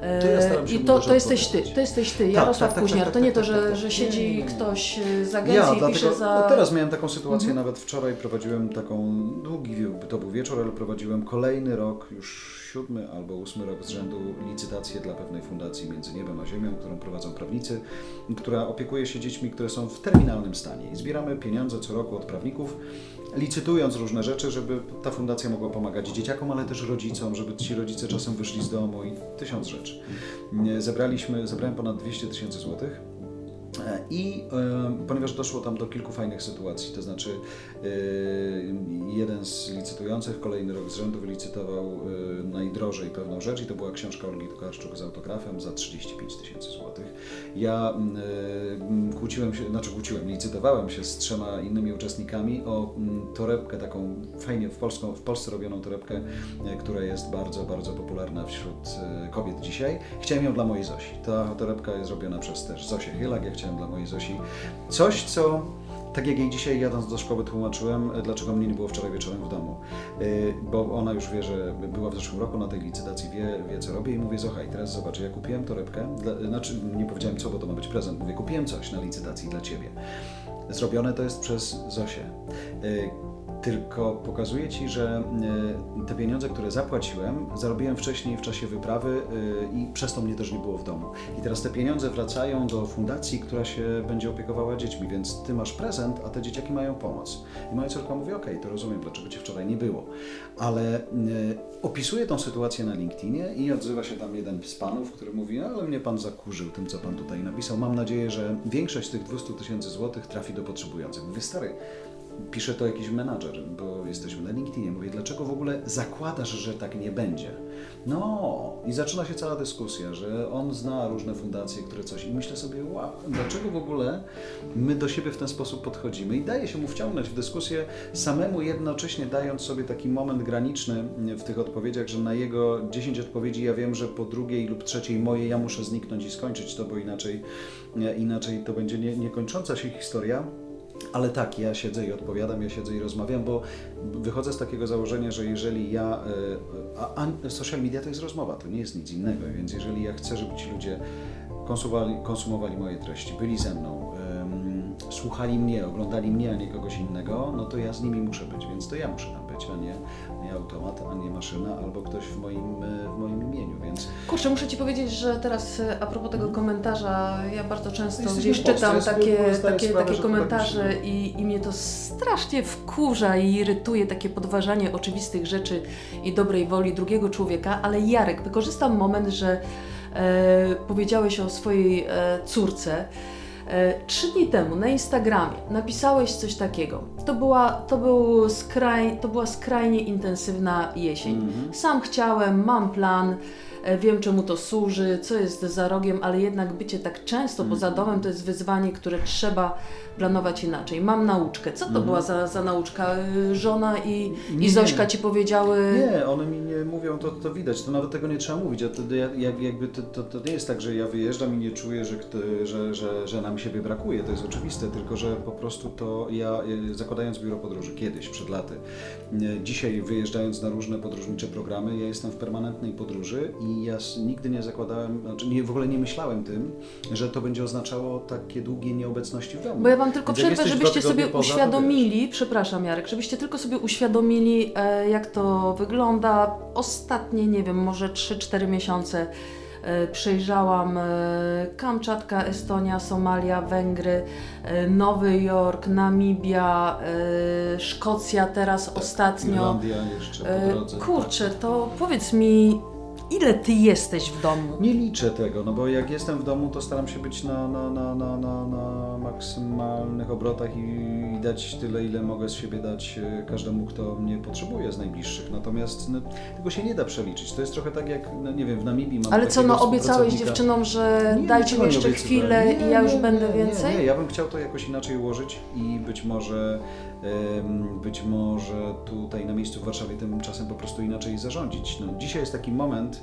e, To i to, to jesteś Ty, to jesteś Ty, Tak, Jarosław tak, tak, Kuźniar, tak, to nie to, tak, że, tak, że Nie, siedzi nie, nie, nie. ktoś z agencji Ja, i pisze dlatego za... no teraz miałem taką sytuację, Mhm. nawet wczoraj prowadziłem taką, długi to był wieczór, ale prowadziłem kolejny rok, już siódmy albo ósmy rok z rzędu licytację dla pewnej fundacji Między Niebem a Ziemią, którą prowadzą prawnicy, która opiekuje się dziećmi, które są w terminalnym stanie. I zbieramy pieniądze co roku od prawników, licytując różne rzeczy, żeby ta fundacja mogła pomagać dzieciakom, ale też rodzicom, żeby ci rodzice czasem wyszli z domu i tysiąc rzeczy. Zebraliśmy, zebrałem ponad 200 tysięcy złotych. E, I e, ponieważ doszło tam do kilku fajnych sytuacji, to znaczy e, jeden z licytujących kolejny rok z rzędu wylicytował e, najdrożej pewną rzecz i to była książka Olgi Tokarczuk z autografem za 35 tysięcy złotych. Ja m, kłóciłem się, znaczy kłóciłem, licytowałem się z trzema innymi uczestnikami o m, torebkę taką fajnie w, Polską, w Polsce robioną torebkę, e, która jest bardzo, bardzo popularna wśród e, kobiet dzisiaj. Chciałem ją dla mojej Zosi. Ta torebka jest robiona przez też Zosię Chylak, ja chciałem dla mojej Zosi coś, co tak jak jej dzisiaj jadąc do szkoły tłumaczyłem, e, dlaczego mnie nie było wczoraj wieczorem w domu. Yy, Bo ona już wie, że była w zeszłym roku na tej licytacji, wie, wie co robię i mówię, słuchaj, teraz zobacz, ja kupiłem torebkę, dla, znaczy nie powiedziałem co, bo to ma być prezent, mówię, kupiłem coś na licytacji dla Ciebie. Zrobione to jest przez Zosię. Tylko pokazuję Ci, że yy, te pieniądze, które zapłaciłem, zarobiłem wcześniej w czasie wyprawy yy, i przez to mnie też nie było w domu. I teraz te pieniądze wracają do fundacji, która się będzie opiekowała dziećmi, więc Ty masz prezent, a te dzieciaki mają pomoc. I moja córka mówi, okej, to rozumiem, dlaczego Cię wczoraj nie było. Ale y, opisuję tą sytuację na LinkedInie i odzywa się tam jeden z panów, który mówi, "No, ale mnie Pan zakurzył tym, co Pan tutaj napisał. Mam nadzieję, że większość tych 200 tysięcy złotych trafi do potrzebujących. Mówię, stary, pisze to jakiś menadżer, bo jesteśmy na LinkedInie. Mówię, dlaczego w ogóle zakładasz, że tak nie będzie? No, i zaczyna się cała dyskusja, że on zna różne fundacje, które coś. I myślę sobie, wow, dlaczego w ogóle my do siebie w ten sposób podchodzimy? I daje się mu wciągnąć w dyskusję, samemu jednocześnie dając sobie taki moment graniczny w tych odpowiedziach, że na jego 10 odpowiedzi ja wiem, że po drugiej lub trzeciej mojej ja muszę zniknąć i skończyć to, bo inaczej, inaczej to będzie nie, niekończąca się historia. Ale tak, ja siedzę i odpowiadam, ja siedzę i rozmawiam, bo wychodzę z takiego założenia, że jeżeli ja. e, A, a social media to jest rozmowa, to nie jest nic innego, więc jeżeli ja chcę, żeby ci ludzie konsumowali, konsumowali moje treści, byli ze mną, em, słuchali mnie, oglądali mnie, a nie kogoś innego, no to ja z nimi muszę być, więc to ja muszę być. a nie, nie automat, a nie maszyna, albo ktoś w moim, e, w moim imieniu, więc... Kurczę, muszę Ci powiedzieć, że teraz e, a propos tego komentarza, ja bardzo często Jesteśmy gdzieś Polsce, czytam takie, takie, sprawę, takie tak komentarze myślę. i, i mnie to strasznie wkurza i irytuje takie podważanie oczywistych rzeczy i dobrej woli drugiego człowieka, ale Jarek, wykorzystam moment, że e, powiedziałeś o swojej e, córce. E, Trzy dni temu na Instagramie napisałeś coś takiego. To była, to był skraj, to była skrajnie intensywna jesień. Mhm. Sam chciałem, mam plan, wiem czemu to służy, co jest za rogiem, ale jednak bycie tak często poza Mhm. domem to jest wyzwanie, które trzeba planować inaczej. Mam nauczkę. Co to była za, za nauczka? Y, Żona i, Mhm. Nie, i Zośka ci powiedziały. Nie, one mi nie mówią, to, to widać, to nawet tego nie trzeba mówić. A to, ja- jak, jakby to, to, to nie jest tak, że ja wyjeżdżam i nie czuję, że, że, że, że nam siebie brakuje, to jest oczywiste, tylko że po prostu to ja, e, zakładając biuro podróży kiedyś, przed laty, e, dzisiaj wyjeżdżając na różne podróżnicze programy, ja jestem w permanentnej podróży i ja s- nigdy nie zakładałem, znaczy nie, w ogóle nie myślałem tym, że to będzie oznaczało takie długie nieobecności w domu. Bo ja Wam tylko Więc przerwę, żebyście sobie poza, uświadomili, przepraszam Jarek, żebyście tylko sobie uświadomili, e, jak to wygląda. Ostatnie, nie wiem, może 3-4 miesiące e, przejrzałam e, Kamczatka, Estonia, Somalia, Węgry, Nowy Jork, Namibia, Szkocja teraz ostatnio. Irlandia jeszcze po drodze. Kurczę, to powiedz mi, ile Ty jesteś w domu? Nie liczę tego, no bo jak jestem w domu, to staram się być na, na, na, na, na, na maksymalnych obrotach i, dać tyle, ile mogę z siebie dać e, każdemu, kto mnie potrzebuje z najbliższych. Natomiast no, tego się nie da przeliczyć. To jest trochę tak jak, no nie wiem, w Namibii mam Ale co, no obiecałeś dziewczynom, że Nie, dajcie mi jeszcze chwilę Nie, i ja już nie, będę więcej? Nie, nie, ja bym chciał to jakoś inaczej ułożyć i być może, być może tutaj na miejscu w Warszawie tymczasem po prostu inaczej zarządzić. No, dzisiaj jest taki moment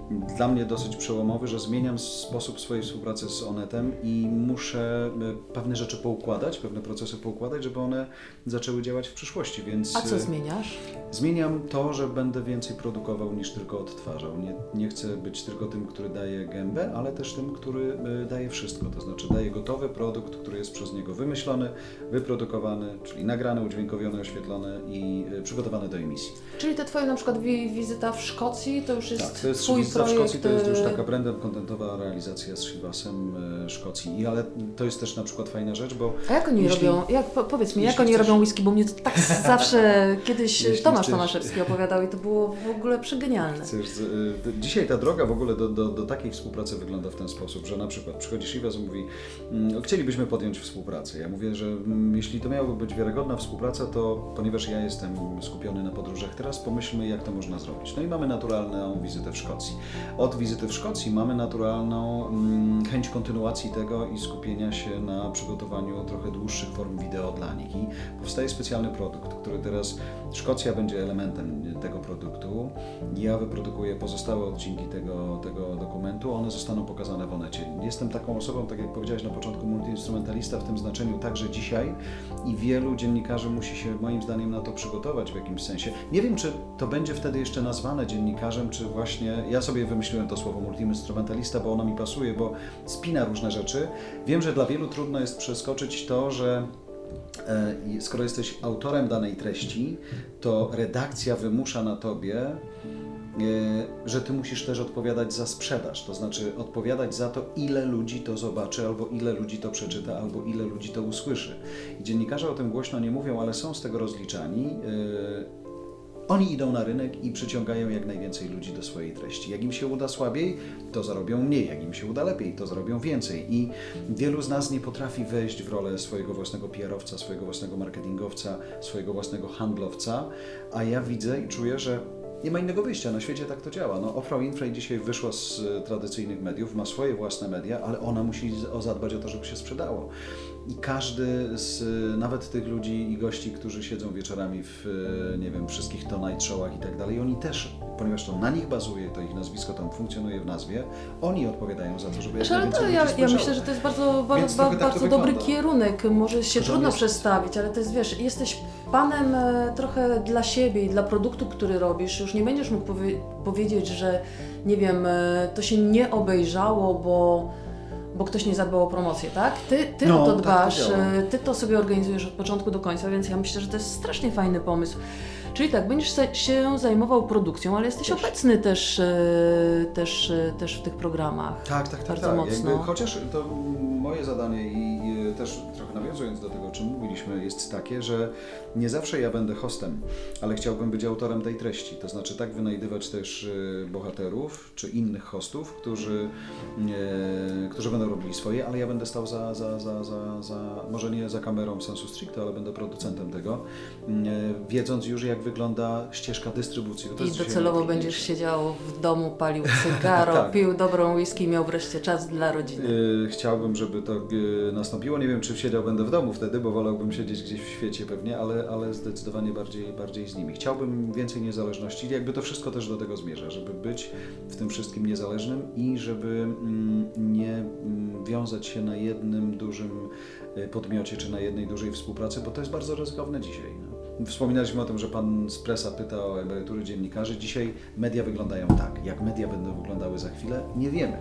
dla mnie dosyć przełomowy, że zmieniam sposób swojej współpracy z Onetem i muszę e, pewne rzeczy poukładać, pewne procesy poukładać, żeby one zaczęły działać w przyszłości, więc... A co e, zmieniasz? Zmieniam to, że będę więcej produkował niż tylko odtwarzał. Nie, nie chcę być tylko tym, który daje gębę, ale też tym, który y, daje wszystko. To znaczy daje gotowy produkt, który jest przez niego wymyślony, wyprodukowany, czyli nagrany, udźwiękowiony, oświetlony i przygotowany do emisji. Czyli te Twoje na przykład wi- wizyta w Szkocji to już jest Tak, to jest Twój w. Szkocji, to jest już e, taka brandem kontentowa realizacja z Shivasem y, Szkocji. I, ale to jest też na przykład fajna rzecz, bo A jak oni Jeśli- robią, jak, po, powiedz mi, jak oni chcesz- robią whisky, bo mnie to tak <laughs> zawsze kiedyś Jeśli Tomasz chcesz- Tomaszewski opowiadał i to było w ogóle przegenialne. Chcesz, d- dzisiaj ta droga w ogóle do, do, do takiej współpracy wygląda w ten sposób, że na przykład przychodzi Shivas i mówi, mm, chcielibyśmy podjąć współpracę. Ja mówię, że mm, jeśli to miałaby być wiarygodna współpraca, to ponieważ ja jestem skupiony na podróżach teraz, pomyślmy jak to można zrobić. No i mamy naturalną wizytę w Szkocji. Od wizyty w Szkocji mamy naturalną mm, chęć kontynuacji tego i skupienia się na przygotowaniu trochę dłuższych form wideo dla nich. I powstaje specjalny produkt, który teraz Szkocja będzie elementem tego produktu. Ja wyprodukuję pozostałe odcinki tego, tego dokumentu, one zostaną pokazane w Onecie. Jestem taką osobą, tak jak powiedziałeś na początku, multiinstrumentalista w tym znaczeniu także dzisiaj i wielu dziennikarzy musi się moim zdaniem na to przygotować w jakimś sensie. Nie wiem, czy to będzie wtedy jeszcze nazwane dziennikarzem, czy właśnie, ja sobie wymyśliłem to słowo multiinstrumentalista, bo ono mi pasuje, bo spina różne rzeczy. Wiem, że dla wielu trudno jest przeskoczyć to, że E, skoro jesteś autorem danej treści, to redakcja wymusza na tobie, e, że ty musisz też odpowiadać za sprzedaż, to znaczy odpowiadać za to, ile ludzi to zobaczy, albo ile ludzi to przeczyta, albo ile ludzi to usłyszy. I dziennikarze o tym głośno nie mówią, ale są z tego rozliczani. Oni idą na rynek i przyciągają jak najwięcej ludzi do swojej treści. Jak im się uda słabiej, to zarobią mniej. Jak im się uda lepiej, to zarobią więcej. I wielu z nas nie potrafi wejść w rolę swojego własnego PR-owca, swojego własnego marketingowca, swojego własnego handlowca, a ja widzę i czuję, że nie ma innego wyjścia, na świecie tak to działa. No, Oprah Winfrey dzisiaj wyszła z e, tradycyjnych mediów, ma swoje własne media, ale ona musi zadbać o to, żeby się sprzedało. I każdy z e, nawet tych ludzi i gości, którzy siedzą wieczorami w, e, nie wiem, wszystkich Tonight Showach i tak dalej, oni też, ponieważ to na nich bazuje, to ich nazwisko tam funkcjonuje w nazwie, oni odpowiadają za to, żeby jak Znaczy, ale to ja, ja myślę, że to jest bardzo, bardzo, trochę tak to bardzo dobry kierunek. Może się trudno jest- przestawić, ale to jest, wiesz, jesteś panem e, trochę dla siebie i dla produktu, który robisz. Już nie będziesz mógł powie powiedzieć, że nie wiem, e, to się nie obejrzało, bo bo ktoś nie zadbał o promocję, tak? Ty, ty No, o to tak to dbasz, e, ty to sobie organizujesz od początku do końca, więc ja myślę, że to jest strasznie fajny pomysł. Czyli tak, będziesz się zajmował produkcją, ale jesteś też. obecny też, e, też, e, też w tych programach. Tak, tak, tak. Bardzo tak. mocno. Jakby, chociaż to moje zadanie i też trochę nawiązując do tego, o czym mówiliśmy, jest takie, że nie zawsze ja będę hostem, ale chciałbym być autorem tej treści. To znaczy tak wynajdywać też e, bohaterów czy innych hostów, którzy, e, którzy będą robili swoje, ale ja będę stał za, za, za, za, za może nie za kamerą sensu stricte, ale będę producentem tego, e, wiedząc już jak wygląda ścieżka dystrybucji. To I docelowo będziesz siedział w domu, palił <laughs> cygaro, tak. pił dobrą whisky i miał wreszcie czas dla rodziny. Chciałbym, żeby to nastąpiło. Nie wiem, czy siedział będę w domu wtedy, bo wolałbym siedzieć gdzieś w świecie pewnie, ale, ale zdecydowanie bardziej, bardziej z nimi. Chciałbym więcej niezależności. Jakby to wszystko też do tego zmierza, żeby być w tym wszystkim niezależnym i żeby mm, nie mm, wiązać się na jednym dużym e, podmiocie czy na jednej dużej współpracy, bo to jest bardzo ryzykowne dzisiaj. Wspominaliśmy o tym, że pan z presa pyta o emerytury dziennikarzy. Dzisiaj media wyglądają tak. Jak media będą wyglądały za chwilę, nie wiemy.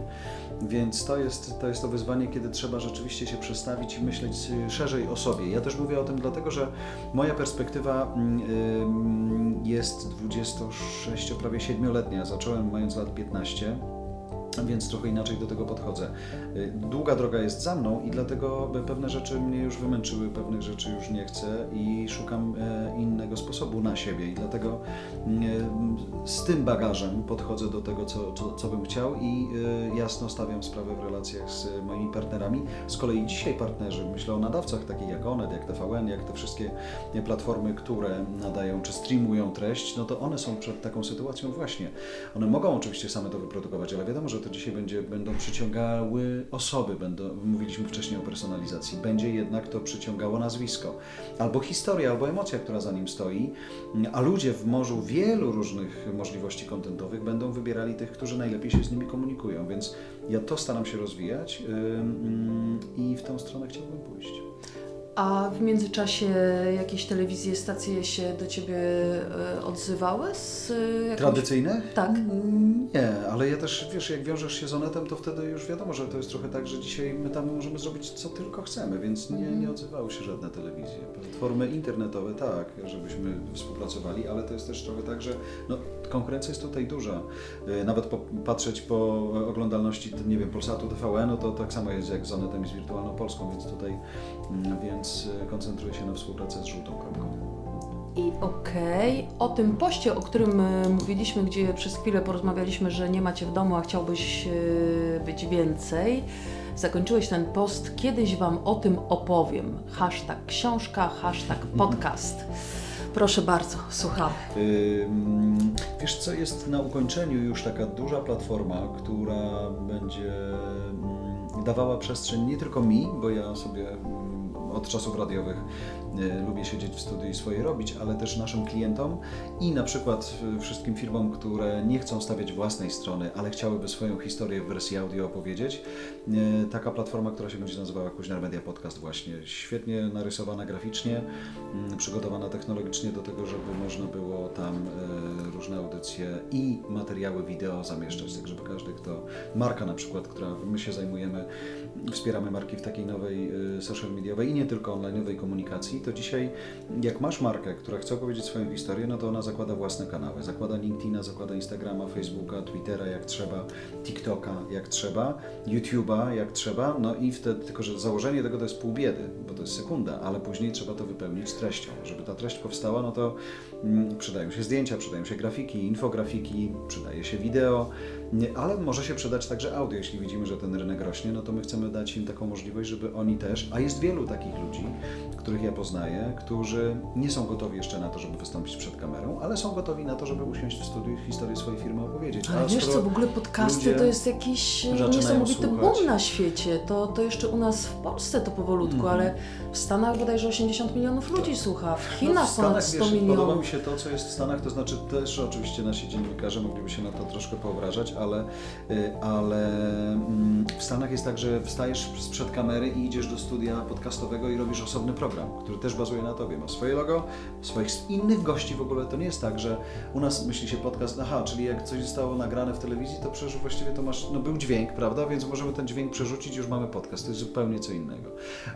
Więc to jest, to jest to wyzwanie, kiedy trzeba rzeczywiście się przestawić i myśleć szerzej o sobie. Ja też mówię o tym dlatego, że moja perspektywa mm, jest 26, prawie 7-letnia. Zacząłem mając lat 15 więc trochę inaczej do tego podchodzę. Y, długa droga jest za mną i dlatego pewne rzeczy mnie już wymęczyły, pewnych rzeczy już nie chcę i szukam e, innego sposobu na siebie i dlatego e, z tym bagażem podchodzę do tego, co, co, co bym chciał i e, jasno stawiam sprawę w relacjach z moimi partnerami. Z kolei dzisiaj partnerzy, myślę o nadawcach takich jak Onet, jak TVN, jak te wszystkie platformy, które nadają czy streamują treść, no to one są przed taką sytuacją właśnie. One mogą oczywiście same to wyprodukować, ale wiadomo, że to dzisiaj będzie, będą przyciągały osoby, będą, mówiliśmy wcześniej o personalizacji, będzie jednak to przyciągało nazwisko, albo historia, albo emocja, która za nim stoi, a ludzie w morzu wielu różnych możliwości kontentowych będą wybierali tych, którzy najlepiej się z nimi komunikują, więc ja to staram się rozwijać i w tą stronę chciałbym pójść. A w międzyczasie jakieś telewizje, stacje się do Ciebie e, odzywały? Z e, jakąś... Tradycyjne? Tak. Nie, ale ja też, wiesz, jak wiążesz się z Onetem, to wtedy już wiadomo, że to jest trochę tak, że dzisiaj my tam możemy zrobić co tylko chcemy, więc nie, nie odzywały się żadne telewizje. Platformy internetowe tak, żebyśmy współpracowali, ale to jest też trochę tak, że no, konkurencja jest tutaj duża. E, nawet po, patrzeć po oglądalności, nie wiem, Polsatu TVN, no to tak samo jest jak z Onetem i z Wirtualną Polską, więc tutaj, mm, więc e, koncentruję się na współpracę z żółtą kropką. I okej, okay. o tym poście, o którym e, mówiliśmy, gdzie przez chwilę porozmawialiśmy, że nie macie w domu, a chciałbyś być więcej. Zakończyłeś ten post, kiedyś Wam o tym opowiem. Hashtag książka, hashtag podcast. Proszę bardzo, słucham. Wiesz co, jest na ukończeniu już taka duża platforma, która będzie dawała przestrzeń nie tylko mi, bo ja sobie od czasów radiowych lubię siedzieć w studiu i swoje robić, ale też naszym klientom i na przykład e, wszystkim firmom, które nie chcą stawiać własnej strony, ale chciałyby swoją historię w wersji audio opowiedzieć. E, taka platforma, która się będzie nazywała Kuźnar Media Podcast właśnie. Świetnie narysowana graficznie, mm, przygotowana technologicznie do tego, żeby można było tam różne audycje i materiały wideo zamieszczać, tak żeby każdy, kto, marka na przykład, która my się zajmujemy, wspieramy marki w takiej nowej social mediowej i nie tylko online'owej komunikacji, to dzisiaj jak masz markę, która chce opowiedzieć swoją historię, no to ona zakłada własne kanały. Zakłada LinkedIna, zakłada Instagrama, Facebooka, Twittera jak trzeba, TikToka jak trzeba, YouTube'a jak trzeba, no i wtedy, tylko że założenie tego to jest pół biedy, bo to jest sekunda, ale później trzeba to wypełnić treścią. Żeby ta treść powstała, no to mm, przydają się zdjęcia, przydają się grafiki, infografiki, przydaje się wideo, nie, ale może się przydać także audio, jeśli widzimy, że ten rynek rośnie, no to my chcemy dać im taką możliwość, żeby oni też, a jest wielu takich ludzi, których ja poznaję, którzy nie są gotowi jeszcze na to, żeby wystąpić przed kamerą, ale są gotowi na to, żeby usiąść w studiu i historię swojej firmy opowiedzieć. Ale wiesz co, w ogóle podcasty to jest jakiś niesamowity boom na świecie. To, to jeszcze u nas w Polsce to powolutku, mm -hmm. ale w Stanach bodajże 80 milionów ludzi tak. słucha, w Chinach no w Stanach, ponad 100 wiesz, milionów. Podoba mi się to, co jest w Stanach, to znaczy też oczywiście nasi dziennikarze mogliby się na to troszkę poobrażać, ale, y, ale mm, w Stanach jest tak, że wstajesz sprzed kamery i idziesz do studia podcastowego i robisz osobny program, który też bazuje na tobie. Ma swoje logo, swoich innych gości w ogóle. To nie jest tak, że u nas myśli się podcast, aha, czyli jak coś zostało nagrane w telewizji, to przecież właściwie to masz, no był dźwięk, prawda, więc możemy ten dźwięk przerzucić, już mamy podcast. To jest zupełnie co innego.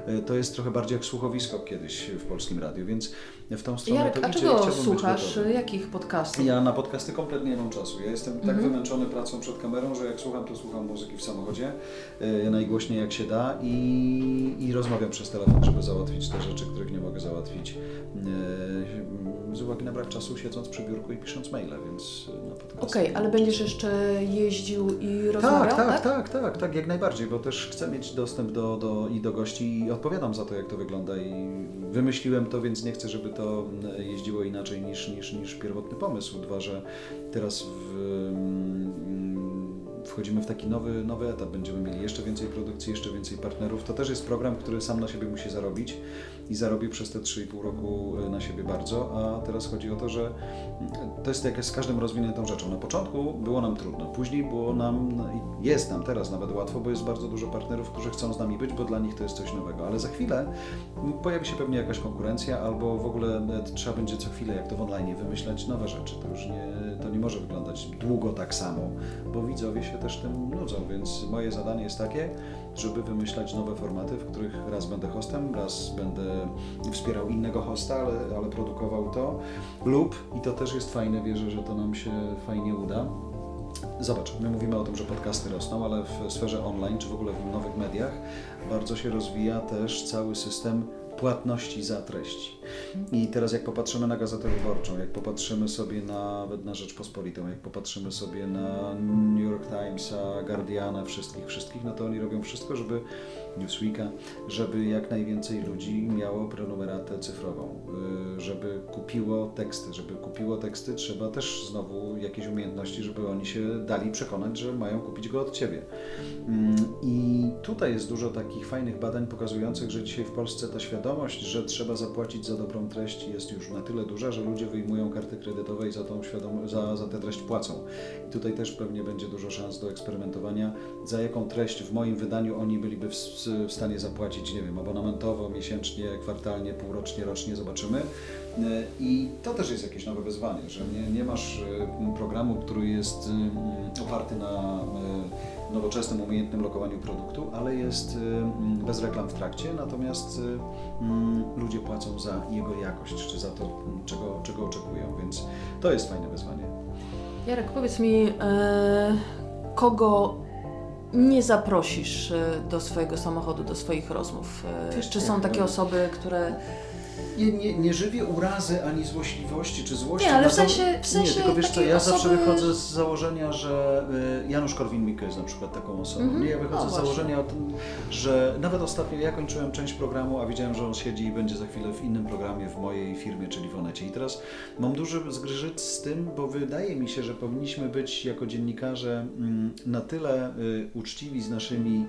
Y, to jest trochę bardziej jak słuchowisko kiedyś w polskim radiu, więc w tą stronę Jarek, to a idzie czego słuchasz? Jakich podcastów? Ja na podcasty kompletnie nie mam czasu. Ja jestem tak Mhm. wymęczony pracą przed kamerą, że jak słucham, to słucham muzyki w samochodzie e, najgłośniej jak się da i, i rozmawiam przez telefon, żeby załatwić te rzeczy, których nie mogę załatwić e, z uwagi na brak czasu siedząc przy biurku i pisząc maile, więc na podcasty. Okej, ale będziesz jeszcze jeździł i rozmawiał, Tak, tak, tak, tak, tak, jak najbardziej, bo też chcę mieć dostęp do, do, i do gości i odpowiadam za to, jak to wygląda i wymyśliłem to, więc nie chcę, żeby to mm, jeździło inaczej niż, niż, niż pierwotny pomysł. Dwa, że teraz w, mm, wchodzimy w taki nowy, nowy etap, będziemy mieli jeszcze więcej produkcji, jeszcze więcej partnerów. To też jest program, który sam na siebie musi zarobić i zarobił przez te 3,5 roku e, na siebie bardzo, a teraz chodzi o to, że mm, to jest jak z każdą rozwiniętą rzeczą. Na początku było nam trudno, później było nam, no jest nam teraz nawet łatwo, bo jest bardzo dużo partnerów, którzy chcą z nami być, bo dla nich to jest coś nowego, ale za chwilę pojawi się pewnie jakaś konkurencja albo w ogóle e, trzeba będzie co chwilę, jak to w online, wymyślać nowe rzeczy. To już nie, to nie może wyglądać długo tak samo, bo widzowie się też tym nudzą, więc moje zadanie jest takie, żeby wymyślać nowe formaty, w których raz będę hostem, raz będę wspierał innego hosta, ale, ale produkował to, lub, i to też jest fajne, wierzę, że to nam się fajnie uda, Zobacz, my mówimy o tym, że podcasty rosną, ale w sferze online, czy w ogóle w nowych mediach, bardzo się rozwija też cały system płatności za treści. I teraz jak popatrzymy na Gazetę Wyborczą, jak popatrzymy sobie nawet na Rzeczpospolitą, jak popatrzymy sobie na New York Timesa, Guardiana, wszystkich, wszystkich, no to oni robią wszystko, żeby Newsweeka, żeby jak najwięcej ludzi miało prenumeratę cyfrową, y, żeby kupiło teksty, żeby kupiło teksty, trzeba też znowu jakieś umiejętności, żeby oni się dali przekonać, że mają kupić go od Ciebie. Mm, I tutaj jest dużo takich fajnych badań pokazujących, że dzisiaj w Polsce ta świadomość, że trzeba zapłacić za dobrą treść jest już na tyle duża, że ludzie wyjmują karty kredytowe i za, tą świadom- za, za tę treść płacą. I tutaj też pewnie będzie dużo szans do eksperymentowania, za jaką treść w moim wydaniu oni byliby w, w stanie zapłacić, nie wiem, abonamentowo, miesięcznie, kwartalnie, półrocznie, rocznie, zobaczymy. Y, I to też jest jakieś nowe wyzwanie, że nie, nie masz y, programu, który jest y, oparty na nowoczesnym, umiejętnym lokowaniu produktu, ale jest bez reklam w trakcie, natomiast ludzie płacą za jego jakość, czy za to, czego, czego oczekują, więc to jest fajne wyzwanie. Jarek, powiedz mi, e, kogo nie zaprosisz e, do swojego samochodu, do swoich rozmów? E, Czy są takie osoby, które... Nie, nie, nie żywię urazy ani złośliwości czy złości. Nie, ale w sensie- w sensie Nie, tylko wiesz co, ja zawsze osoby- wychodzę z założenia, że y, Janusz Korwin-Mikke jest na przykład taką osobą. Mhm. Nie, ja wychodzę No z założenia o tym, że nawet ostatnio ja kończyłem część programu, a wiedziałem, że on siedzi i będzie za chwilę w innym programie w mojej firmie, czyli w Onecie. I teraz mam duży zgrzyt z tym, bo wydaje mi się, że powinniśmy być jako dziennikarze mm, na tyle y, uczciwi z naszymi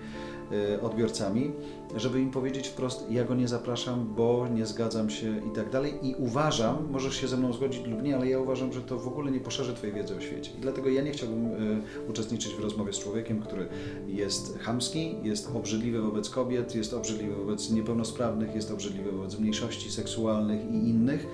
y, odbiorcami, żeby im powiedzieć wprost, ja go nie zapraszam, bo nie zgadzam się i tak dalej. I uważam, możesz się ze mną zgodzić lub nie, ale ja uważam, że to w ogóle nie poszerzy Twojej wiedzy o świecie. I dlatego ja nie chciałbym y, uczestniczyć w rozmowie z człowiekiem, który jest chamski, jest obrzydliwy wobec kobiet, jest obrzydliwy wobec niepełnosprawnych, jest obrzydliwy wobec mniejszości seksualnych i innych.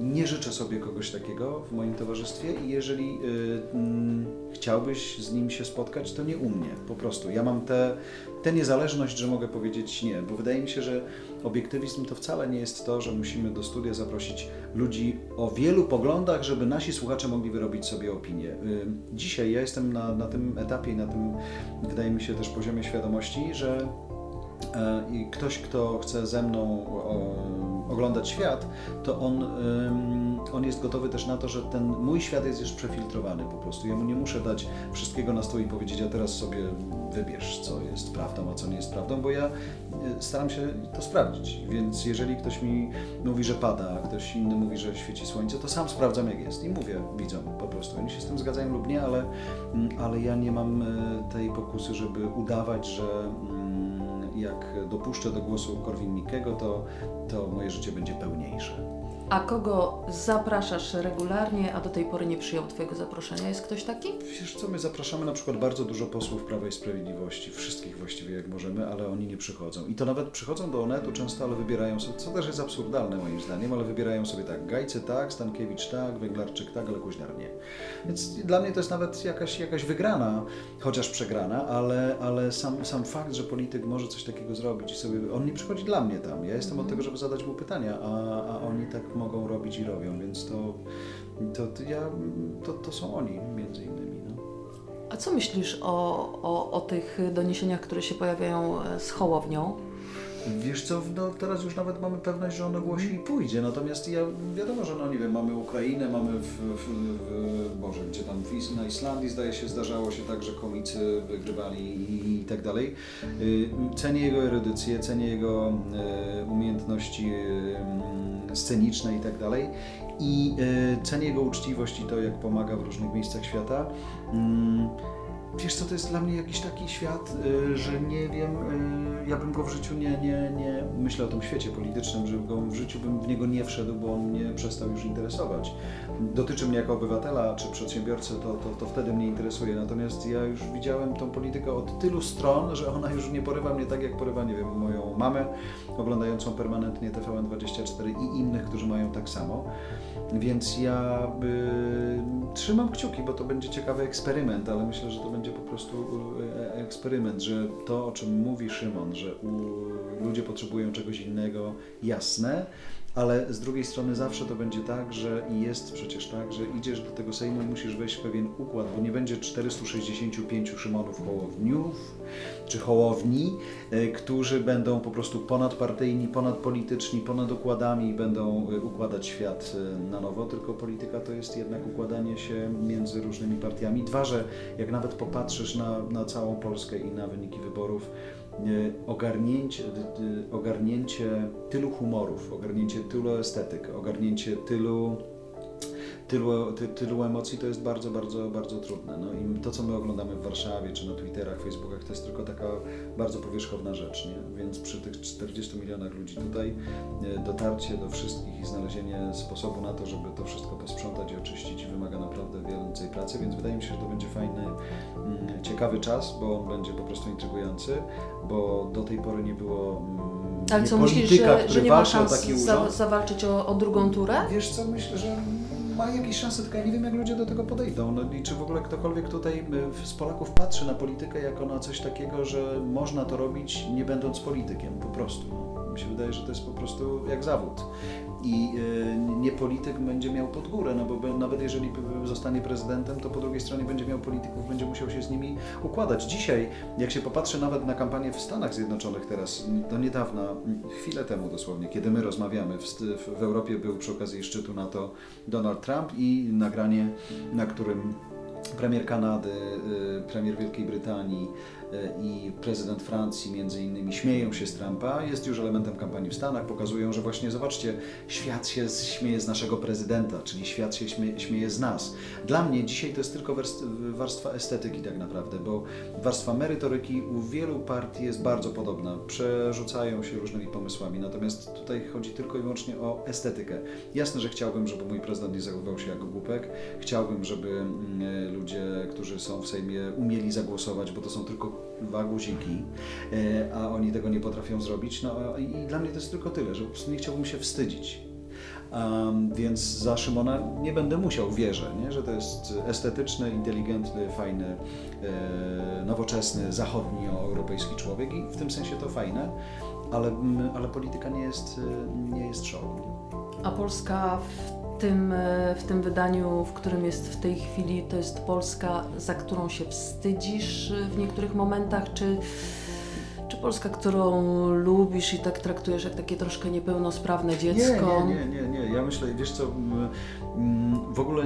Nie życzę sobie kogoś takiego w moim towarzystwie i jeżeli y, mm, chciałbyś z nim się spotkać, to nie u mnie, po prostu. Ja mam tę tę niezależność, że mogę powiedzieć nie, bo wydaje mi się, że obiektywizm to wcale nie jest to, że musimy do studia zaprosić ludzi o wielu poglądach, żeby nasi słuchacze mogli wyrobić sobie opinię. Y, Dzisiaj ja jestem na, na tym etapie i na tym, wydaje mi się, też poziomie świadomości, że i ktoś, kto chce ze mną oglądać świat, to on, on jest gotowy też na to, że ten mój świat jest już przefiltrowany po prostu. Ja mu nie muszę dać wszystkiego na stół i powiedzieć, a teraz sobie wybierz, co jest prawdą, a co nie jest prawdą, bo ja y, staram się to sprawdzić. Więc jeżeli ktoś mi mówi, że pada, a ktoś inny mówi, że świeci słońce, to sam sprawdzam, jak jest i mówię widzom po prostu. Oni się z tym zgadzają lub nie, ale, mm, ale ja nie mam y, tej pokusy, żeby udawać, że mm, jak dopuszczę do głosu Korwin-Mikkego, to, to moje życie będzie pełniejsze. A kogo zapraszasz regularnie, a do tej pory nie przyjął Twojego zaproszenia? Jest ktoś taki? Wiesz co, my zapraszamy na przykład bardzo dużo posłów Prawa i Sprawiedliwości, wszystkich właściwie jak możemy, ale oni nie przychodzą. I to nawet przychodzą do Onetu często, ale wybierają sobie, co też jest absurdalne moim zdaniem, ale wybierają sobie tak, Gajcy tak, Stankiewicz tak, Węglarczyk tak, ale Kuźniar nie. Więc dla mnie to jest nawet jakaś, jakaś wygrana, chociaż przegrana, ale, ale sam, sam fakt, że polityk może coś takiego zrobić i sobie, on nie przychodzi dla mnie tam. Ja jestem od tego, żeby zadać mu pytania, a, a oni tak mogą robić i robią, więc to, to, to ja, to, to są oni między innymi. No. A co myślisz o, o, o tych doniesieniach, które się pojawiają e, z Hołownią? Wiesz co, no teraz już nawet mamy pewność, że ono głosi i pójdzie, natomiast ja, wiadomo, że no nie wiem, mamy Ukrainę, mamy w, w, w Boże, gdzie tam w, na Islandii zdaje się zdarzało się tak, że komicy wygrywali i, i tak dalej. Y, cenię jego erudycję, cenię jego y, umiejętności y, sceniczne i tak dalej i cenię jego uczciwość i to, jak pomaga w różnych miejscach świata. Wiesz co, to jest dla mnie jakiś taki świat, y, że nie wiem, y, ja bym go w życiu nie, nie, nie, myślę o tym świecie politycznym, że go w życiu bym w niego nie wszedł, bo on mnie przestał już interesować. Dotyczy mnie jako obywatela czy przedsiębiorcy, to, to, to wtedy mnie interesuje, natomiast ja już widziałem tą politykę od tylu stron, że ona już nie porywa mnie tak, jak porywa, nie wiem, moją mamę, oglądającą permanentnie TVN24 i innych, którzy mają tak samo. Więc ja y, trzymam kciuki, bo to będzie ciekawy eksperyment, ale myślę, że to będzie po prostu e, eksperyment, że to, o czym mówi Szymon, że ludzie potrzebują czegoś innego, jasne, ale z drugiej strony zawsze to będzie tak, że i jest przecież tak, że idziesz do tego Sejmu i musisz wejść w pewien układ, bo nie będzie 465 Szymonów Hołowniów czy Hołowni, e, którzy będą po prostu ponadpartyjni, ponadpolityczni, ponad układami i będą e, układać świat e, na nowo, tylko polityka to jest jednak układanie się między różnymi partiami. Dwa, że jak nawet popatrzysz na, na całą Polskę i na wyniki wyborów, ogarnięcie, ogarnięcie tylu humorów, ogarnięcie tylu estetyk, ogarnięcie tylu tylu, ty, tylu emocji to jest bardzo, bardzo, bardzo trudne. No i to, co my oglądamy w Warszawie, czy na Twitterach, Facebookach, to jest tylko taka bardzo powierzchowna rzecz, nie? Więc przy tych 40 milionach ludzi tutaj e, dotarcie do wszystkich i znalezienie sposobu na to, żeby to wszystko posprzątać i oczyścić wymaga naprawdę więcej pracy, więc wydaje mi się, że to będzie fajny, mm, ciekawy czas, bo on będzie po prostu intrygujący, bo do tej pory nie było mm, ale co myślisz, że, że nie ma szans za, zawalczyć o, o drugą turę? Wiesz co, myślę, że ma jakieś szanse, tylko ja nie wiem, jak ludzie do tego podejdą. No i czy w ogóle ktokolwiek tutaj y, z Polaków patrzy na politykę jako na coś takiego, że można to robić nie będąc politykiem, po prostu. Mi się wydaje, że to jest po prostu jak zawód i e, nie polityk będzie miał pod górę, no bo nawet jeżeli zostanie prezydentem, to po drugiej stronie będzie miał polityków, będzie musiał się z nimi układać. Dzisiaj, jak się popatrzy nawet na kampanię w Stanach Zjednoczonych teraz, do niedawna, chwilę temu dosłownie, kiedy my rozmawiamy, w, Europie był przy okazji szczytu NATO Donald Trump i nagranie, na którym premier Kanady, y, premier Wielkiej Brytanii, E, i prezydent Francji między innymi śmieją się z Trumpa, jest już elementem kampanii w Stanach, pokazują, że właśnie zobaczcie, świat się śmieje z naszego prezydenta, czyli świat się śmieje, z nas. Dla mnie dzisiaj to jest tylko warstwa estetyki tak naprawdę, bo warstwa merytoryki u wielu partii jest bardzo podobna, przerzucają się różnymi pomysłami, natomiast tutaj chodzi tylko i wyłącznie o estetykę. Jasne, że chciałbym, żeby mój prezydent nie zachowywał się jako głupek, chciałbym, żeby mm, ludzie, którzy są w Sejmie umieli zagłosować, bo to są tylko dwa guziki, e, a oni tego nie potrafią zrobić. No i dla mnie to jest tylko tyle, że po prostu nie chciałbym się wstydzić. Um, więc za Szymona nie będę musiał, wierzę, nie? że to jest estetyczny, inteligentny, fajny, e, nowoczesny, zachodnioeuropejski człowiek i w tym sensie to fajne, ale, ale polityka nie jest, nie jest show. A Polska w tym, e, w tym wydaniu, w którym jest w tej chwili, to jest Polska, za którą się wstydzisz e, w niektórych momentach, czy, czy Polska, którą lubisz i tak traktujesz jak takie troszkę niepełnosprawne dziecko? Nie, nie, nie, nie. nie. Ja myślę, wiesz co, w ogóle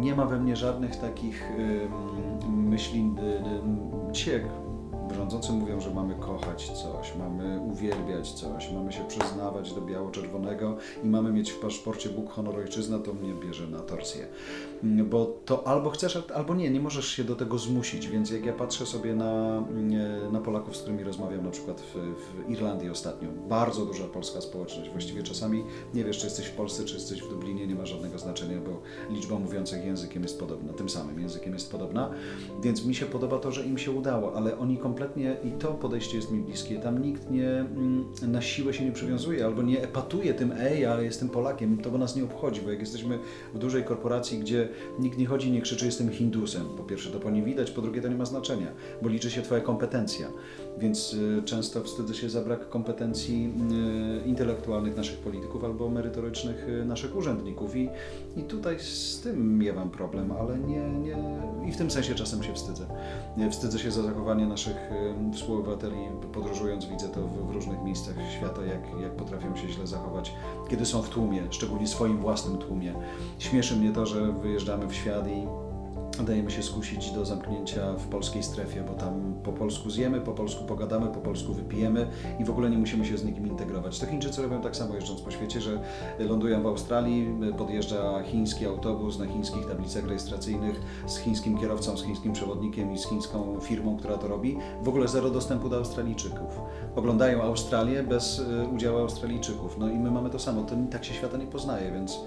nie ma we mnie żadnych takich myśli. Dzisiaj rządzący mówią, że mamy kochać coś, mamy uwielbiać coś, mamy się przyznawać do biało-czerwonego i mamy mieć w paszporcie Bóg, honor, ojczyzna, to mnie bierze na torsję. Mm, bo to albo chcesz, albo nie, nie możesz się do tego zmusić, więc jak ja patrzę sobie na, mm, na Polaków, z którymi rozmawiam na przykład w, w Irlandii ostatnio, bardzo duża polska społeczność, właściwie czasami nie wiesz, czy jesteś w Polsce, czy jesteś w Dublinie, nie ma żadnego znaczenia, bo liczba mówiących językiem jest podobna, tym samym językiem jest podobna, więc mi się podoba to, że im się udało, ale oni kompletnie, i to podejście jest mi bliskie, tam nikt nie mm, na siłę się nie przywiązuje, albo nie epatuje tym, ej, ale jestem Polakiem, to nas nie obchodzi, bo jak jesteśmy w dużej korporacji, gdzie nikt nie chodzi, nie krzyczy, jestem Hindusem, po pierwsze to po nie widać, po drugie to nie ma znaczenia, bo liczy się Twoja kompetencja, więc y, często wstydzę się za brak kompetencji y, intelektualnych naszych polityków albo merytorycznych y, naszych urzędników. I, i tutaj z tym miewam problem, ale nie, nie, i w tym sensie czasem się wstydzę. Wstydzę się za zachowanie naszych współobywateli, podróżując widzę to w, różnych miejscach świata, jak, jak potrafią się źle zachować, kiedy są w tłumie, szczególnie swoim własnym tłumie. Śmieszy mnie to, że wyjeżdżamy w świat i dajemy się skusić do zamknięcia w polskiej strefie, bo tam po polsku zjemy, po polsku pogadamy, po polsku wypijemy i w ogóle nie musimy się z nikim integrować. To Chińczycy robią tak samo jeżdżąc po świecie, że lądują w Australii, podjeżdża chiński autobus na chińskich tablicach rejestracyjnych z chińskim kierowcą, z chińskim przewodnikiem i z chińską firmą, która to robi. W ogóle zero dostępu do Australijczyków. Oglądają Australię bez y, udziału Australijczyków. No i my mamy to samo. To tak się świata nie poznaje, więc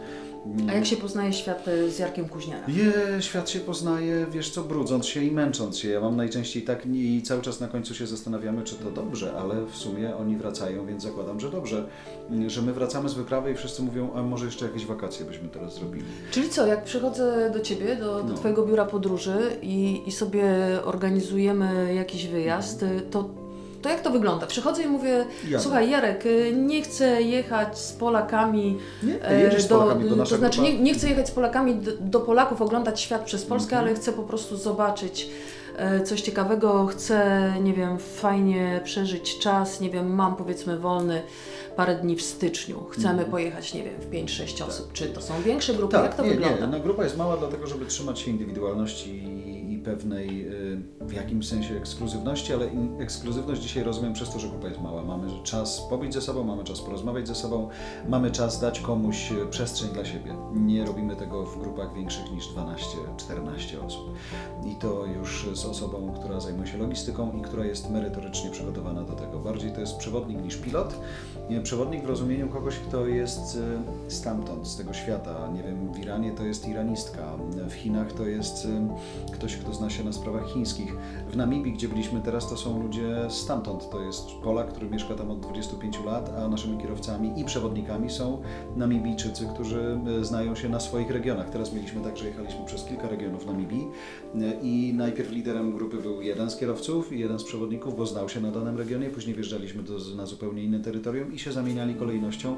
a jak się poznaje świat e, z Jarkiem Kuźniara? Je, świat się poznaje, wiesz co, brudząc się i męcząc się. Ja mam najczęściej tak i cały czas na końcu się zastanawiamy, czy to dobrze, ale w sumie oni wracają, więc zakładam, że dobrze. Że my wracamy z wyprawy i wszyscy mówią, a może jeszcze jakieś wakacje byśmy teraz zrobili. Czyli co, jak przychodzę do Ciebie, do, do no. Twojego biura podróży i, i sobie organizujemy jakiś wyjazd, mhm. to to jak to wygląda? Przychodzę i mówię, Jadę. słuchaj Jarek, y, nie chcę jechać z Polakami nie, e, z do, Polakami, do to znaczy nie, nie, chcę jechać z Polakami do, do Polaków, oglądać świat przez Polskę, mm -hmm. ale chcę po prostu zobaczyć e, coś ciekawego, chcę, nie wiem, fajnie przeżyć czas, nie wiem, mam powiedzmy wolny parę dni w styczniu, chcemy mm -hmm. pojechać, nie wiem, w 5-6 tak. osób. Czy to są większe grupy? Tak, jak to nie, wygląda? Nie, no grupa jest mała dlatego, żeby trzymać się indywidualności pewnej y, w jakimś sensie ekskluzywności, ale ekskluzywność dzisiaj rozumiem przez to, że grupa jest mała. Mamy czas pobyć ze sobą, mamy czas porozmawiać ze sobą, mamy czas dać komuś y, przestrzeń dla siebie. Nie robimy tego w grupach większych niż 12-14 osób. I to już z osobą, która zajmuje się logistyką i która jest merytorycznie przygotowana do tego. Bardziej to jest przewodnik niż pilot. Przewodnik w rozumieniu kogoś, kto jest y, stamtąd, z tego świata. Nie wiem, w Iranie to jest iranistka, w Chinach to jest ktoś, kto zna się na sprawach chińskich. W Namibii, gdzie byliśmy teraz, to są ludzie stamtąd. To jest Polak, który mieszka tam od 25 lat, a naszymi kierowcami i przewodnikami są Namibijczycy, którzy e, znają się na swoich regionach. Teraz mieliśmy tak, że jechaliśmy przez kilka regionów Namibii e, i najpierw liderem grupy był jeden z kierowców i jeden z przewodników, bo znał się na danym regionie, później wjeżdżaliśmy do, na zupełnie inne terytorium i się zamieniali kolejnością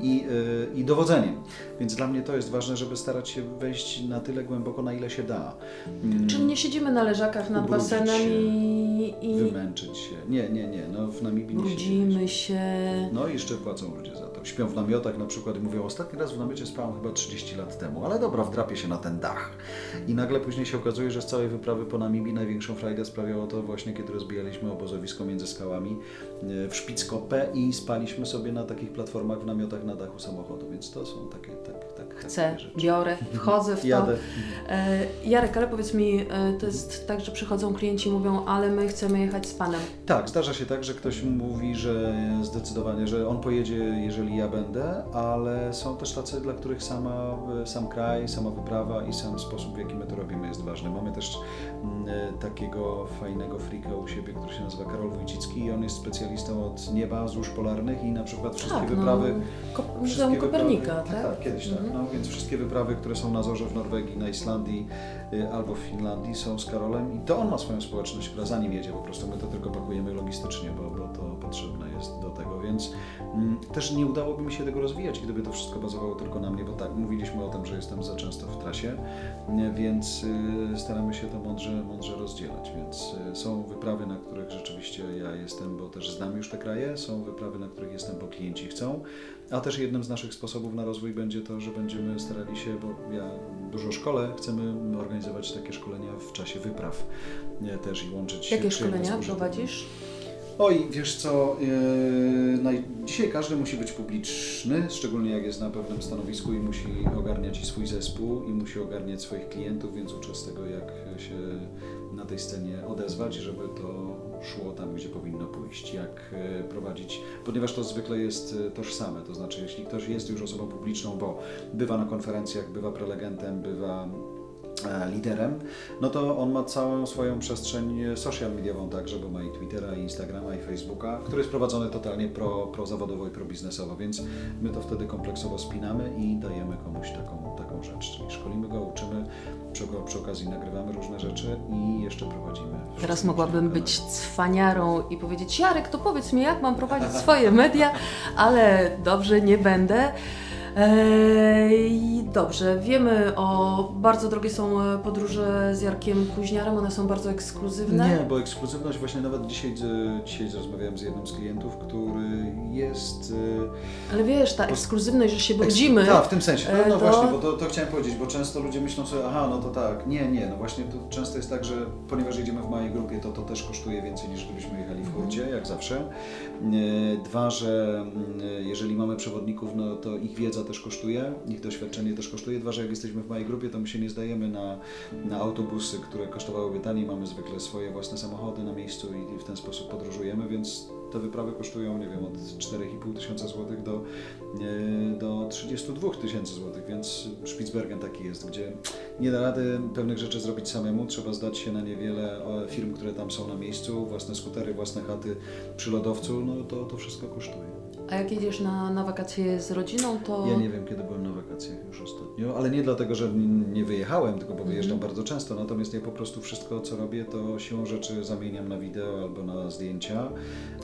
i, yy, i dowodzeniem. Więc dla mnie to jest ważne, żeby starać się wejść na tyle głęboko, na ile się da. Czyli nie siedzimy na leżakach nad basenem się, i, i... Wymęczyć się. Nie, nie, nie. No, w Namibii nie Brudzimy się. No i jeszcze płacą ludzie za to. Śpią w namiotach na przykład i mówią, ostatni raz w namiocie spałem chyba 30 lat temu, ale dobra, wdrapię się na ten dach. I nagle później się okazuje, że z całej wyprawy po Namibii największą frajdę sprawiało to właśnie, kiedy rozbijaliśmy obozowisko między skałami e, w Szpickopę i spaliśmy sobie na takich platformach w namiotach na dachu samochodu, więc to są takie, tak, tak, Chcę, biorę, wchodzę w to. Jadę. E, Jarek, ale powiedz mi, e, to jest tak, że przychodzą klienci i mówią, ale my chcemy jechać z Panem. Tak, zdarza się tak, że ktoś mówi, że zdecydowanie, że on pojedzie, jeżeli ja będę, ale są też tacy, dla których sama, sam kraj, sama wyprawa i sam sposób, w jaki my to robimy jest ważny. Mamy też mm, takiego fajnego frika u siebie, który się nazywa Karol Wójcicki i on jest specjalistą od nieba, złóż polarnych i na przykład wszystkie tak, no, wyprawy... No, wszystkie Kopernika, wyprawy, tak? Tak, kiedyś tak. Mhm. No, więc wszystkie wyprawy, które są na zorze w Norwegii, na Islandii y, albo w Finlandii są z Karolem i to on ma swoją społeczność, która za nim jedzie, po prostu my to tylko pakujemy logistycznie, bo, bo to potrzebne jest do tego, więc Mm, też nie udałoby mi się tego rozwijać, gdyby to wszystko bazowało tylko na mnie, bo tak, mówiliśmy o tym, że jestem za często w trasie, więc y, staramy się to mądrze, mądrze rozdzielać. Więc y, są wyprawy, na których rzeczywiście ja jestem, bo też znam już te kraje, są wyprawy, na których jestem, bo klienci chcą, a też jednym z naszych sposobów na rozwój będzie to, że będziemy starali się, bo ja dużo szkole, chcemy organizować takie szkolenia w czasie wypraw też i łączyć Jakie szkolenia prowadzisz? Oj, wiesz co, yy, dzisiaj każdy musi być publiczny, szczególnie jak jest na pewnym stanowisku i musi ogarniać i swój zespół i musi ogarniać swoich klientów, więc uczę z tego, jak się na tej scenie odezwać, żeby to szło tam, gdzie powinno pójść, jak e, prowadzić, ponieważ to zwykle jest e, tożsame, to znaczy jeśli ktoś jest już osobą publiczną, bo bywa na konferencjach, bywa prelegentem, bywa liderem, no to on ma całą swoją przestrzeń social mediową także, bo ma i Twittera, i Instagrama, i Facebooka, który jest prowadzony totalnie pro, pro zawodowo i pro biznesowo, więc my to wtedy kompleksowo spinamy i dajemy komuś taką, taką rzecz, czyli szkolimy go, uczymy, przy, przy okazji nagrywamy różne rzeczy i jeszcze prowadzimy. Teraz mogłabym być cwaniarą i powiedzieć, Jarek, to powiedz mi, jak mam prowadzić swoje media, ale dobrze, nie będę. Eee, dobrze, wiemy o bardzo drogie są e, podróże z Jarkiem Kuźniarem, one są bardzo ekskluzywne. Nie, bo ekskluzywność właśnie nawet dzisiaj, e, dzisiaj rozmawiałem z jednym z klientów, który jest. E, Ale wiesz, ta ekskluzywność, że się budzimy. Tak, w tym sensie. No, no to... właśnie, bo to, to chciałem powiedzieć, bo często ludzie myślą sobie, aha, no to tak. Nie, nie, no właśnie to często jest tak, że ponieważ jedziemy w małej grupie, to to też kosztuje więcej niż gdybyśmy jechali w hurcie, jak zawsze. Dwa, że mm, jeżeli mamy przewodników, no to ich wiedza też kosztuje, ich doświadczenie też kosztuje. Dwa, że jak jesteśmy w małej grupie, to my się nie zdajemy na, na autobusy, które kosztowałyby taniej. Mamy zwykle swoje własne samochody na miejscu i w ten sposób podróżujemy, więc te wyprawy kosztują, nie wiem, od 4,5 tysiąca złotych do, do 32 tysięcy złotych, więc Spitsbergen taki jest, gdzie nie da rady pewnych rzeczy zrobić samemu, trzeba zdać się na niewiele firm, które tam są na miejscu, własne skutery, własne chaty przy lodowcu, no to, to wszystko kosztuje. A jak jedziesz na, na wakacje z rodziną, to... Ja nie wiem, kiedy byłem na wakacjach już ostatnio, ale nie dlatego, że nie wyjechałem, tylko bo wyjeżdżam mm. bardzo często, natomiast ja po prostu wszystko, co robię, to siłą rzeczy zamieniam na wideo albo na zdjęcia.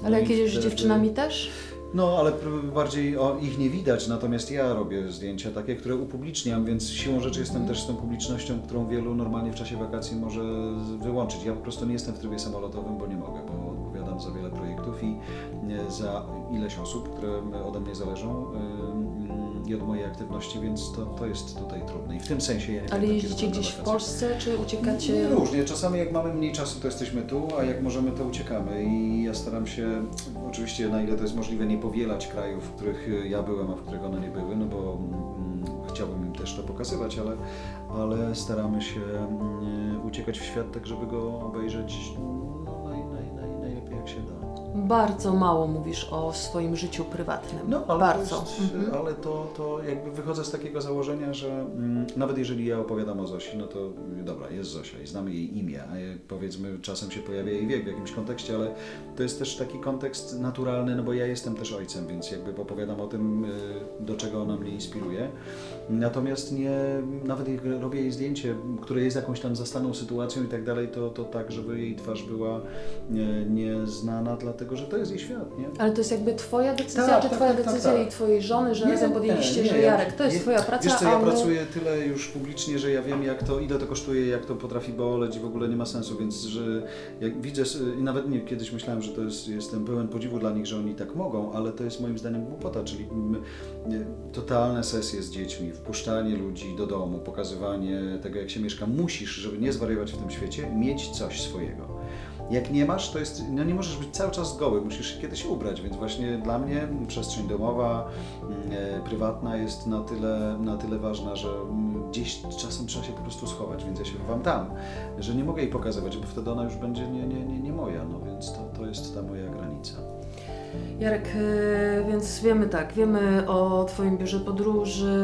Ale no jak jedziesz wtedy... z dziewczynami też? No, ale bardziej o, ich nie widać, natomiast ja robię zdjęcia takie, które upubliczniam, więc siłą rzeczy jestem mm. też z tą publicznością, którą wielu normalnie w czasie wakacji może wyłączyć. Ja po prostu nie jestem w trybie samolotowym, bo nie mogę, bo odpowiadam za wiele projektów i za ileś osób, które ode mnie zależą i od mojej aktywności, więc to, to jest tutaj trudne. I w tym sensie ja nie Ale jeździcie gdzieś w Polsce, czy uciekacie? Nie, różnie. Czasami jak mamy mniej czasu, to jesteśmy tu, a jak możemy, to uciekamy. I ja staram się, oczywiście na ile to jest możliwe, nie powielać krajów, w których ja byłem, a w których one nie były, no bo mm, chciałbym im też to pokazywać, ale, ale staramy się mm, uciekać w świat tak, żeby go obejrzeć Bardzo mało mówisz o swoim życiu prywatnym. No, ale Bardzo. To jest, mhm. Ale to, to jakby wychodzę z takiego założenia, że mm, nawet jeżeli ja opowiadam o Zosi, no to dobra, jest Zosia i znamy jej imię, a powiedzmy czasem się pojawia jej wiek w jakimś kontekście, ale to jest też taki kontekst naturalny, no bo ja jestem też ojcem, więc jakby opowiadam o tym, y, do czego ona mnie inspiruje. Natomiast nie, nawet jak robię jej zdjęcie, które jest jakąś tam zastaną sytuacją i tak dalej, to, to tak, żeby jej twarz była nieznana, nie dlatego że to jest jej świat, nie? Ale to jest jakby twoja decyzja, tak, czy tak, twoja tak, decyzja tak, i twojej żony, że razem podjęliście, nie, nie, że Jarek, to jest nie, twoja praca, Wiesz co, ja my... pracuję tyle już publicznie, że ja wiem jak to, ile to kosztuje, jak to potrafi boleć i w ogóle nie ma sensu, więc że jak widzę, i nawet nie, kiedyś myślałem, że to jest, jestem pełen podziwu dla nich, że oni tak mogą, ale to jest moim zdaniem głupota, czyli totalne sesje z dziećmi, wpuszczanie ludzi do domu, pokazywanie tego, jak się mieszka. Musisz, żeby nie zwariować w tym świecie, mieć coś swojego. Jak nie masz, to jest, no nie możesz być cały czas goły, musisz się kiedyś ubrać, więc właśnie dla mnie przestrzeń domowa, mm, e, prywatna jest na tyle, na tyle ważna, że mm, gdzieś czasem trzeba się po prostu schować, więc ja się chowam tam, że nie mogę jej pokazywać, bo wtedy ona już będzie nie, nie, nie, nie moja, no więc to, to jest ta moja granica. Jarek, e, więc wiemy tak, wiemy o Twoim biurze podróży,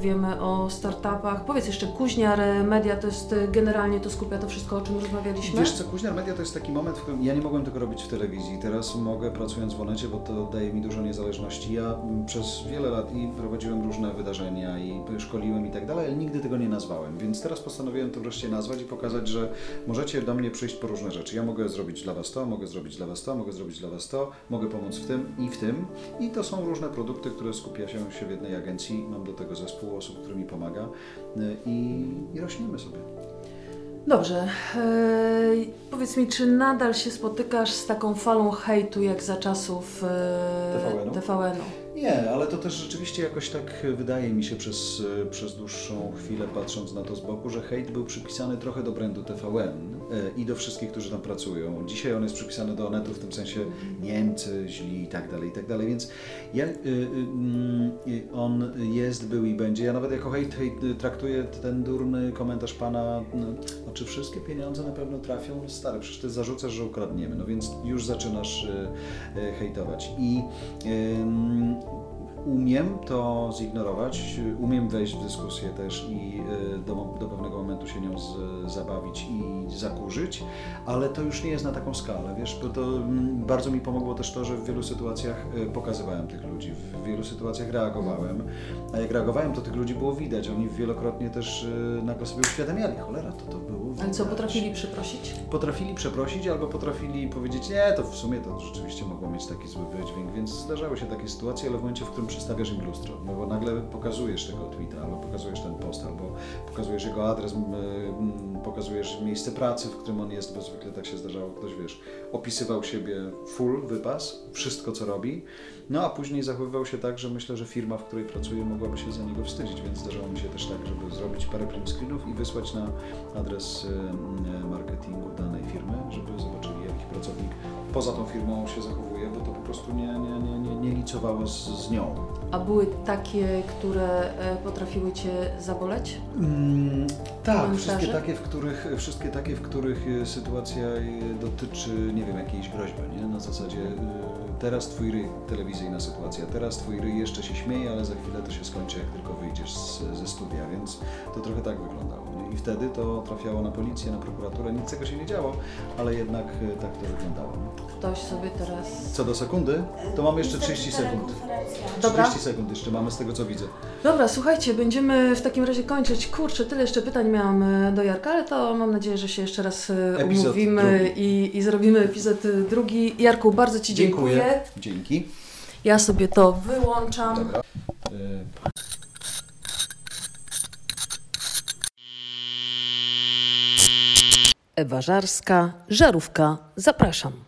wiemy o startupach. Powiedz jeszcze, Kuźniar Media to jest generalnie to skupia to wszystko, o czym rozmawialiśmy? Wiesz co, Kuźniar Media to jest taki moment, w którym ja nie mogłem tego robić w telewizji. Teraz mogę pracując w Onecie, bo to daje mi dużo niezależności. Ja przez wiele lat i prowadziłem różne wydarzenia i szkoliłem i tak dalej, ale nigdy tego nie nazwałem. Więc teraz postanowiłem to wreszcie nazwać i pokazać, że możecie do mnie przyjść po różne rzeczy. Ja mogę zrobić dla Was to, mogę zrobić dla Was to, mogę zrobić dla Was to, mogę pomóc w tym i w tym. I to są różne produkty, które skupia się, się w jednej agencji. Mam do tego zespół osób, który mi pomaga y, i, i rośniemy sobie. Dobrze. Eee, powiedz mi, czy nadal się spotykasz z taką falą hejtu jak za czasów e, TVN-u? TVN-u? Nie, ale to też rzeczywiście jakoś tak wydaje mi się przez, e, przez dłuższą chwilę, patrząc na to z boku, że hejt był przypisany trochę do brandu TVN e, i do wszystkich, którzy tam pracują. Dzisiaj on jest przypisany do Onetu w tym sensie Niemcy, źli i tak dalej, i tak dalej, więc ja, y, y, y, on jest, był i będzie. Ja nawet jako hejt, hejt y, traktuję ten durny komentarz pana, no, a czy wszystkie pieniądze na pewno trafią? No stary, przecież ty zarzucasz, że ukradniemy, no więc już zaczynasz hejtować. I umiem to zignorować, umiem wejść w dyskusję też i y, do, do pewnego momentu się nią z, zabawić i zakurzyć, ale to już nie jest na taką skalę, wiesz, bo to mm, bardzo mi pomogło też to, że w wielu sytuacjach y, pokazywałem tych ludzi, w wielu sytuacjach reagowałem, a jak reagowałem, to tych ludzi było widać, oni wielokrotnie też y, nagle sobie uświadamiali, cholera, to to było Ale co, widać. potrafili przeprosić? Potrafili przeprosić albo potrafili powiedzieć, nie, to w sumie to rzeczywiście mogło mieć taki zły wydźwięk, więc zdarzały się takie sytuacje, ale w momencie, w którym przedstawiasz im lustro, no bo nagle pokazujesz tego tweeta, albo pokazujesz ten post, albo pokazujesz jego adres, pokazujesz miejsce pracy, w którym on jest, bo zwykle tak się zdarzało, ktoś, wiesz, opisywał siebie full, wypas, wszystko co robi, no a później zachowywał się tak, że myślę, że firma, w której pracuje, mogłaby się za niego wstydzić, więc zdarzało mi się też tak, żeby zrobić parę print screenów i wysłać na adres e, marketingu danej firmy, żeby zobaczyli, jak ich pracownik poza tą firmą się zachowuje, bo to po prostu nie, nie, nie, nie, nie licowało z, z nią. A były takie, które e, potrafiły Cię zaboleć? Mm, tak, wszystkie takie, w których, wszystkie takie, w których e, sytuacja e, dotyczy, nie wiem, jakiejś groźby, nie? Na zasadzie teraz twój ryj, telewizyjna sytuacja, teraz twój ryj jeszcze się śmieje, ale za chwilę to się skończy, jak tylko wyjdziesz z, ze studia, więc to trochę tak wyglądało. I wtedy to trafiało na policję, na prokuraturę, nic tego się nie działo, ale jednak e, tak to wyglądało. Ktoś sobie teraz... Co do sekundy, to mamy jeszcze 30 sekund. Dobra. 30 sekund jeszcze mamy z tego, co widzę. Dobra, słuchajcie, będziemy w takim razie kończyć. Kurczę, tyle jeszcze pytań miałam e, do Jarka, ale to mam nadzieję, że się jeszcze raz e, Epizod umówimy i, i zrobimy epizod drugi. Jarku, bardzo Ci dziękuję. Dzięki. Ja sobie to wyłączam. Dobra. Ewa Żarska, Żarówka, zapraszam.